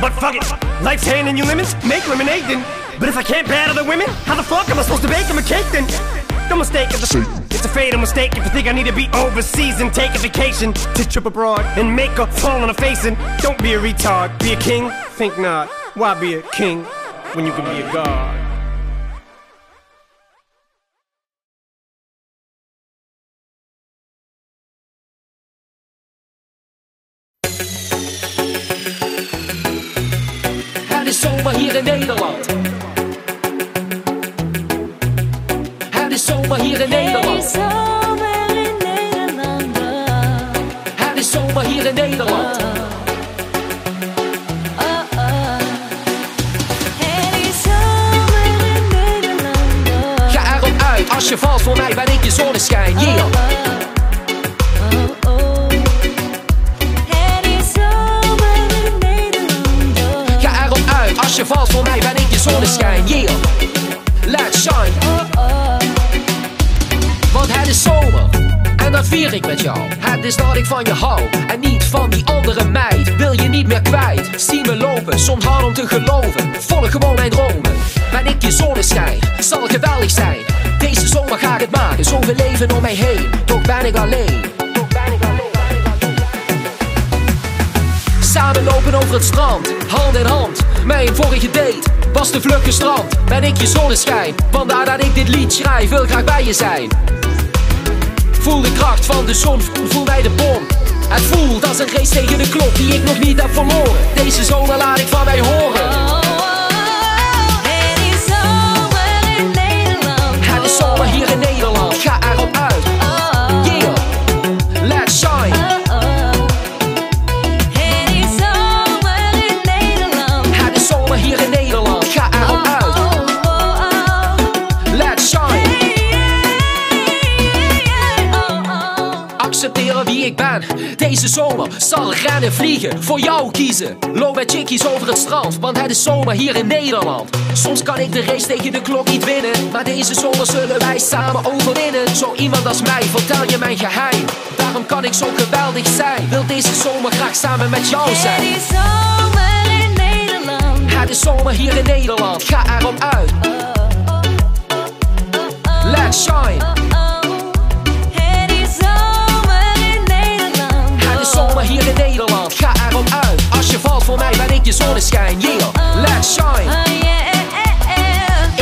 But fuck it, life's handing you lemons, make lemonade then. But if I can't battle the women, how the fuck am I supposed to bake them a cake then? Don't mistake it, it's a fatal mistake if you think I need to be overseas and take a vacation to trip abroad and make a fall on a face and don't be a retard, be a king, think not. Why be a king when you can be a god? In Nederland. Het is zomer hier in Nederland. Het is zomer hier in Nederland. Ga erop uit, als je valt voor mij ben ik je zonneschijn. Yeah. Zonneschijn. Yeah. Let's shine. Want het is zomer. En dat vier ik met jou. Het is dat ik van je hou. En niet van die andere meid. Wil je niet meer kwijt. Zie me lopen, soms hard om te geloven. Volg gewoon mijn dromen. Ben ik je zonneschijn. Zal geweldig zijn. Deze zomer ga ik het maken. Zoveel leven om mij heen. Toch ben ik alleen. Samen lopen over het strand, hand in hand. Mijn vorige date was de vlug gestrand. Ben ik je zonneschijn, vandaar dat ik dit lied schrijf. Wil graag bij je zijn. Voel de kracht van de zon, voel bij de bom. Het voelt als een race tegen de klok die ik nog niet heb verloren. Deze zomer laat ik van mij horen. Deze zomer zal rennen vliegen. Voor jou kiezen. Loop met chickies over het strand. Want het is zomer hier in Nederland. Soms kan ik de race tegen de klok niet winnen. Maar deze zomer zullen wij samen overwinnen. Zo iemand als mij, vertel je mijn geheim. Daarom kan ik zo geweldig zijn. Wil deze zomer graag samen met jou zijn. Het is zomer hier in Nederland. Ga erop uit. Let's shine. Valt voor mij ben ik je zonneschijn, yeah, let's shine.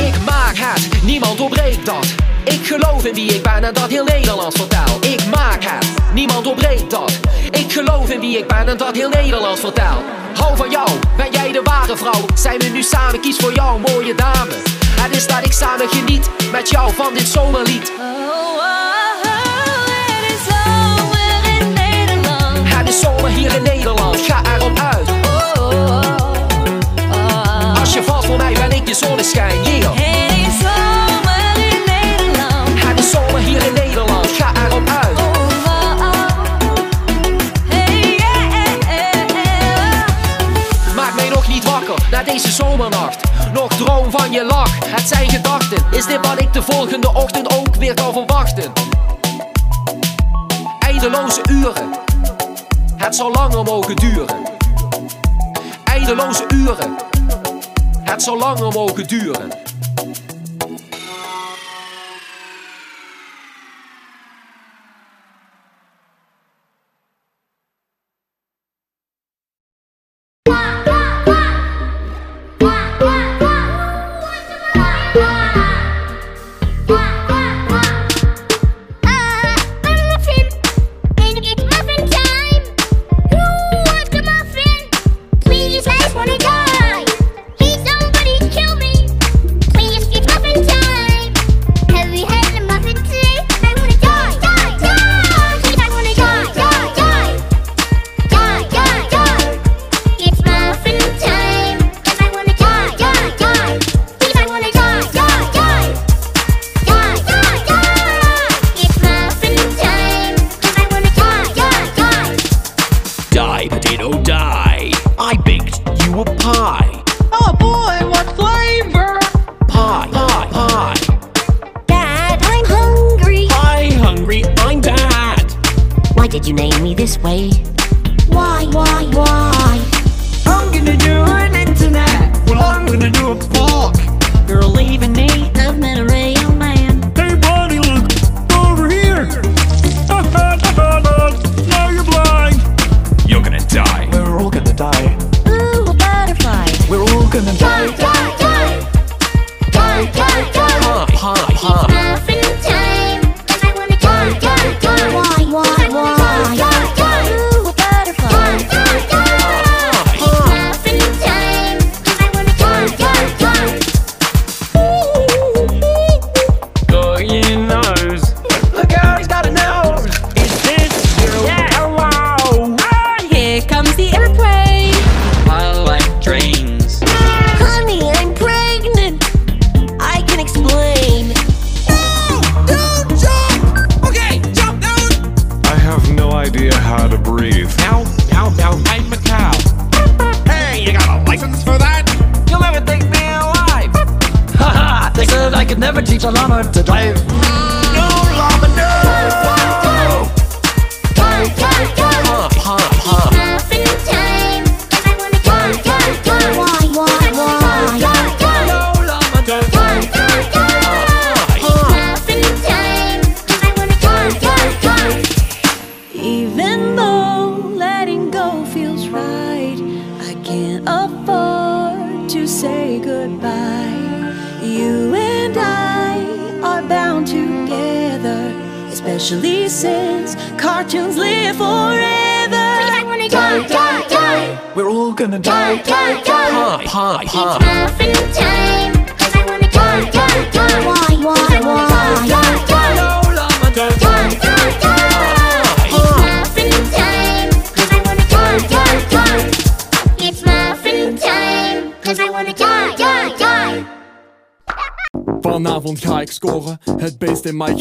Ik maak het, niemand doorbreekt dat. Ik geloof in wie ik ben en dat heel Nederland vertel. Ik maak het, niemand doorbreekt dat. Ik geloof in wie ik ben en dat heel Nederland vertel. Hou van jou, ben jij de ware vrouw? Zijn we nu samen, kies voor jou, mooie dame. Het is dat ik samen geniet met jou van dit zomerlied. Het is zomer hier in Nederland, ga erop uit. Als je valt voor mij ben ik je zonneschijn, yeah. Het is zomer hier in Nederland, ga erop uit. Maak mij nog niet wakker na deze zomernacht. Nog droom van je lach, het zijn gedachten. Is dit wat ik de volgende ochtend ook weer kan verwachten? Eindeloze uren, het zal langer mogen duren. Eindeloze uren, het zal langer mogen duren.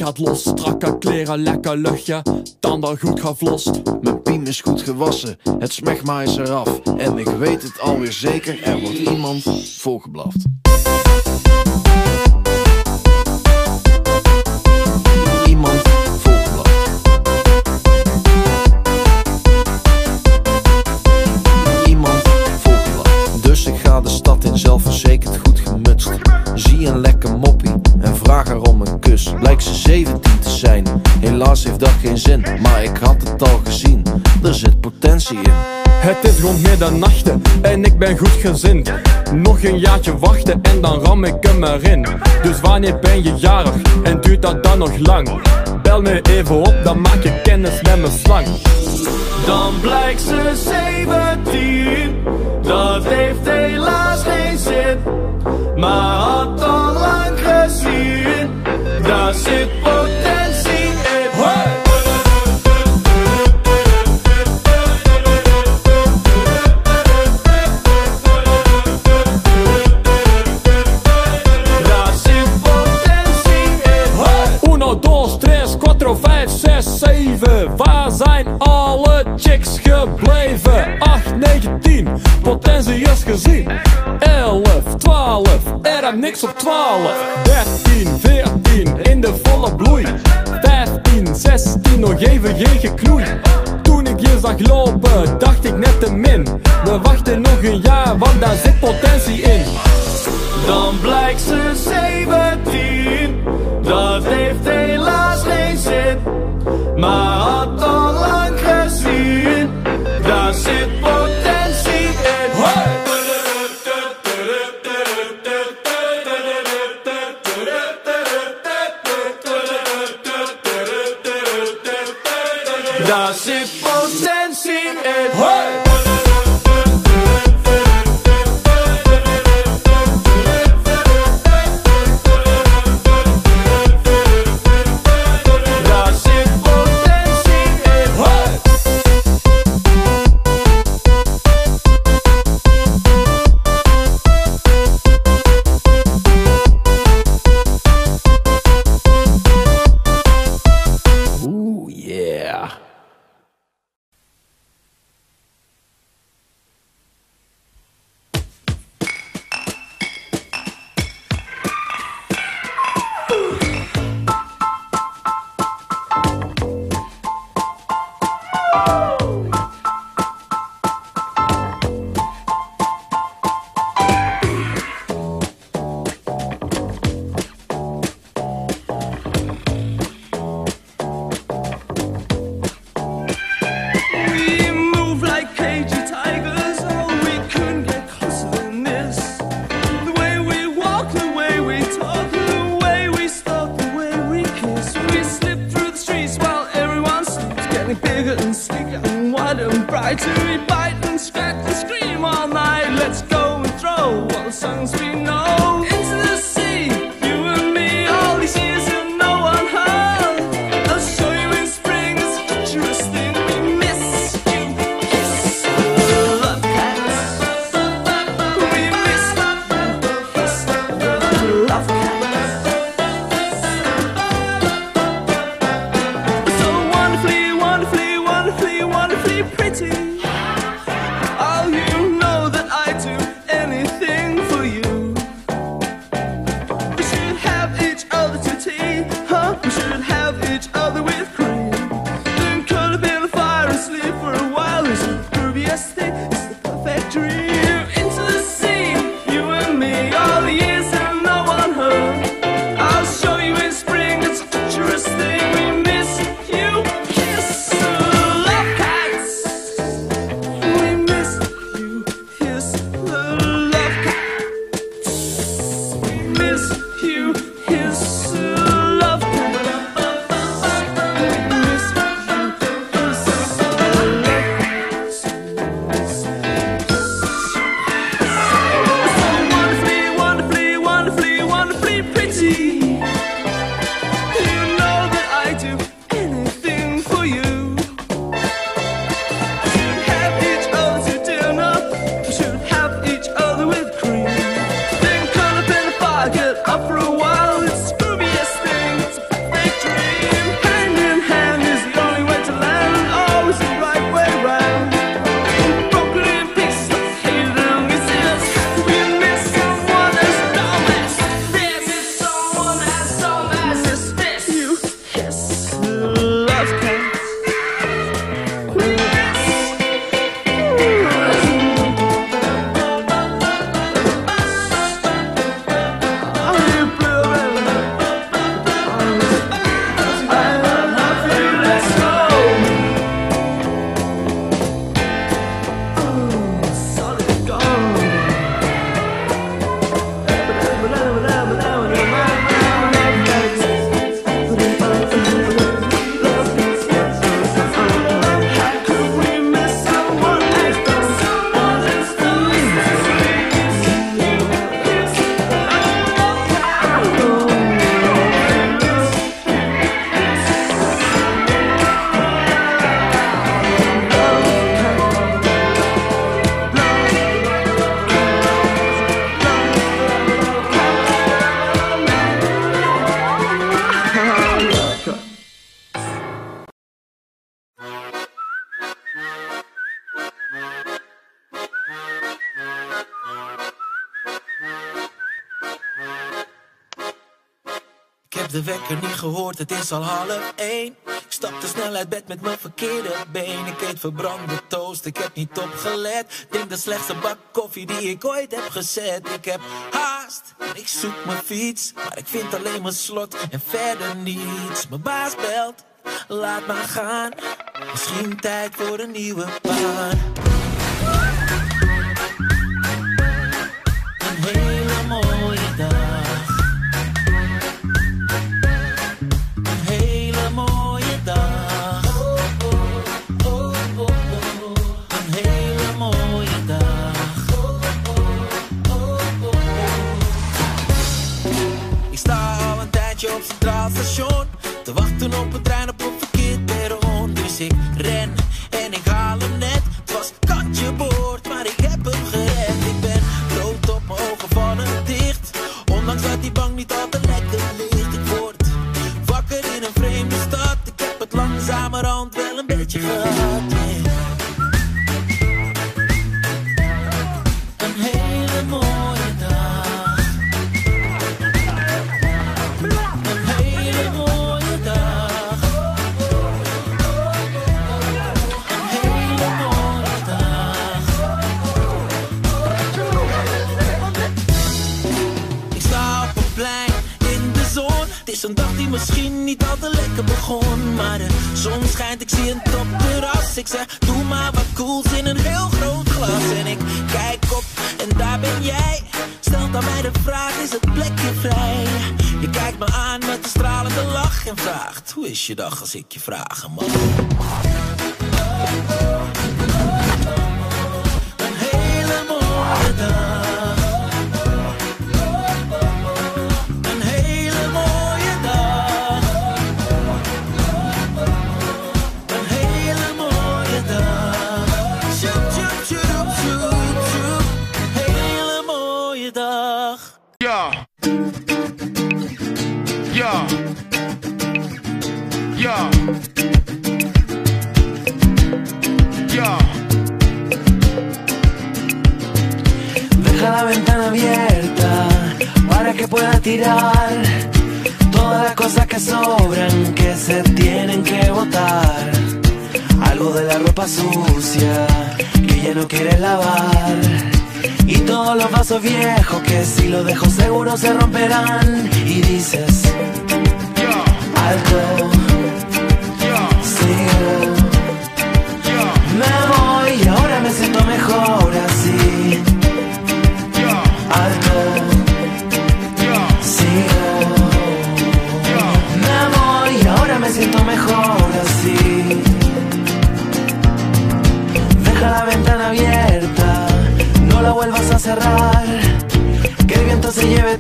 Gaat los. Strakke kleren, lekker luchtje, tanden goed gevlost. Mijn piem is goed gewassen, het smegma is eraf. En ik weet het alweer zeker, er wordt iemand volgeblaft. 17 te zijn, helaas heeft dat geen zin. Maar ik had het al gezien, er zit potentie in. Het is rond middernachten en ik ben goed gezind. Nog een jaartje wachten en dan ram ik hem erin. Dus wanneer ben je jarig en duurt dat dan nog lang? Bel me even op, dan maak je kennis met mijn slang. Dan blijkt ze 17, dat heeft helaas geen zin. Maar had daar zit potentie in. Hey! Daar zit potentie in. Hey! Uno, dos, tres, quattro, vijf, zes. Waar zijn alle chicks gebleven? 8, 9, 10, potentie is gezien. 11, 12, er heb niks op 12. 13, 14, de volle bloei. 15, 16, nog even geen geknoei. Toen ik je zag lopen, dacht ik net te min. We wachten nog een jaar, want daar zit potentie in. Dan blijkt ze 17, dat heeft helaas geen zin. Maar had try to bite and scratch and scream all night. Let's go and throw all the songs heb de wekker niet gehoord, het is al half één. Ik stapte snel uit bed met mijn verkeerde been. Ik eet verbrande toast, ik heb niet opgelet. Denk de slechtste bak koffie die ik ooit heb gezet. Ik heb haast, ik zoek mijn fiets. Maar ik vind alleen mijn slot en verder niets. Mijn baas belt, laat maar gaan. Misschien tijd voor een nieuwe baan.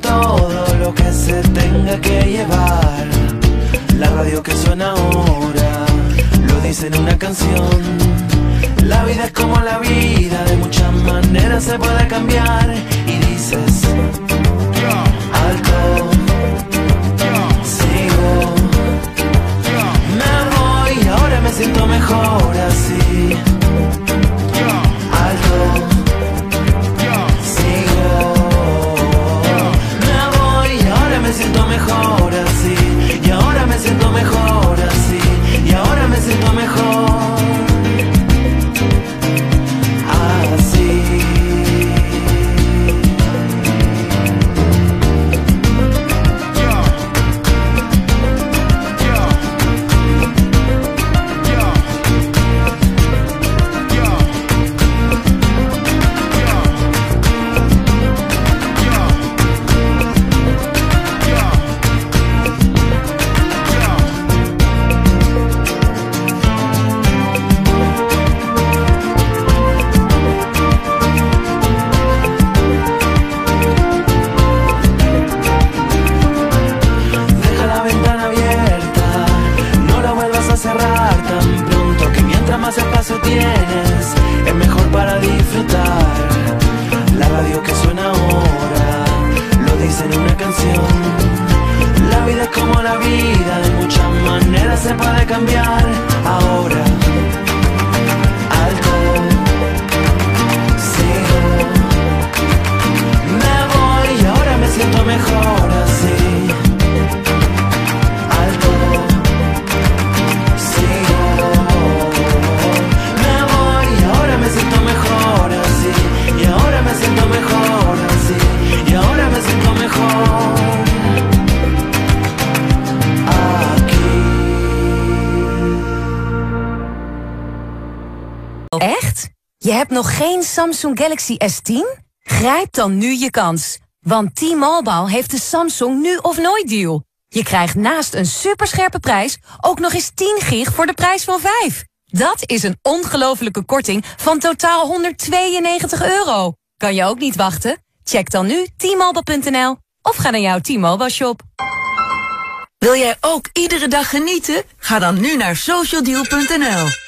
todo lo que se tenga que llevar. La radio que suena ahora lo dice en una canción. La vida es como la vida, de muchas maneras se puede cambiar. Y dices, alto, sigo, me voy, ahora me siento mejor así. Samsung Galaxy S10? Grijp dan nu je kans. Want T-Mobile heeft de Samsung nu of nooit deal. Je krijgt naast een superscherpe prijs ook nog eens 10 gig voor de prijs van 5. Dat is een ongelofelijke korting van totaal 192 euro. Kan je ook niet wachten? Check dan nu t-mobile.nl of ga naar jouw T-Mobile shop. Wil jij ook iedere dag genieten? Ga dan nu naar socialdeal.nl.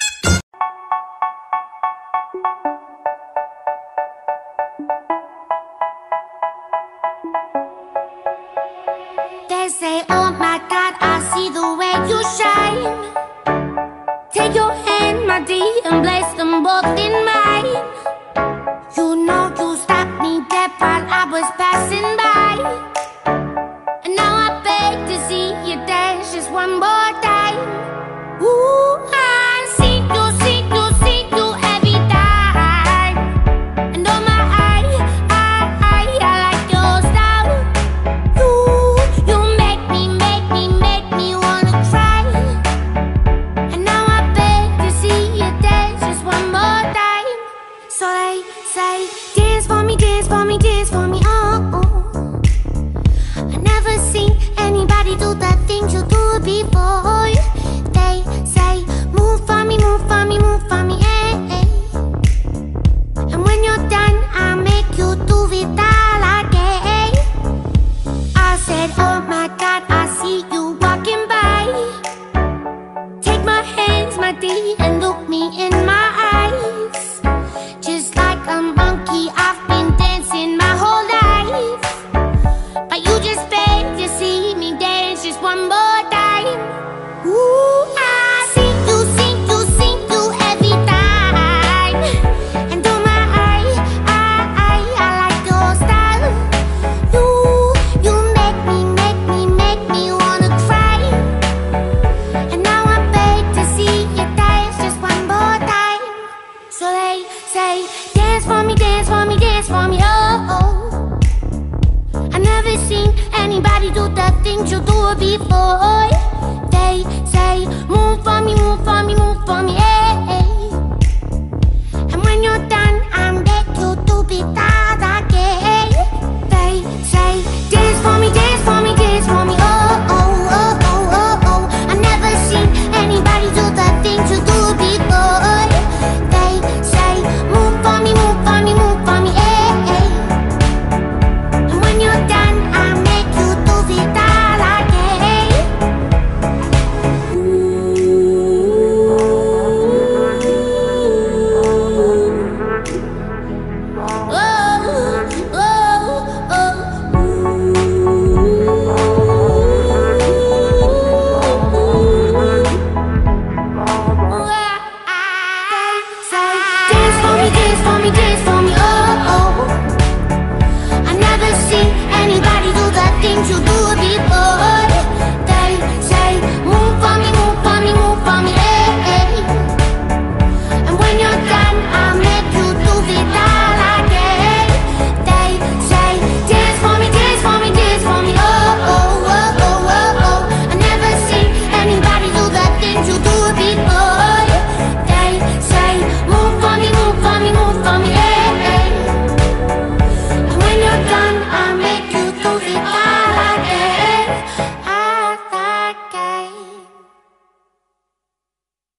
one boy.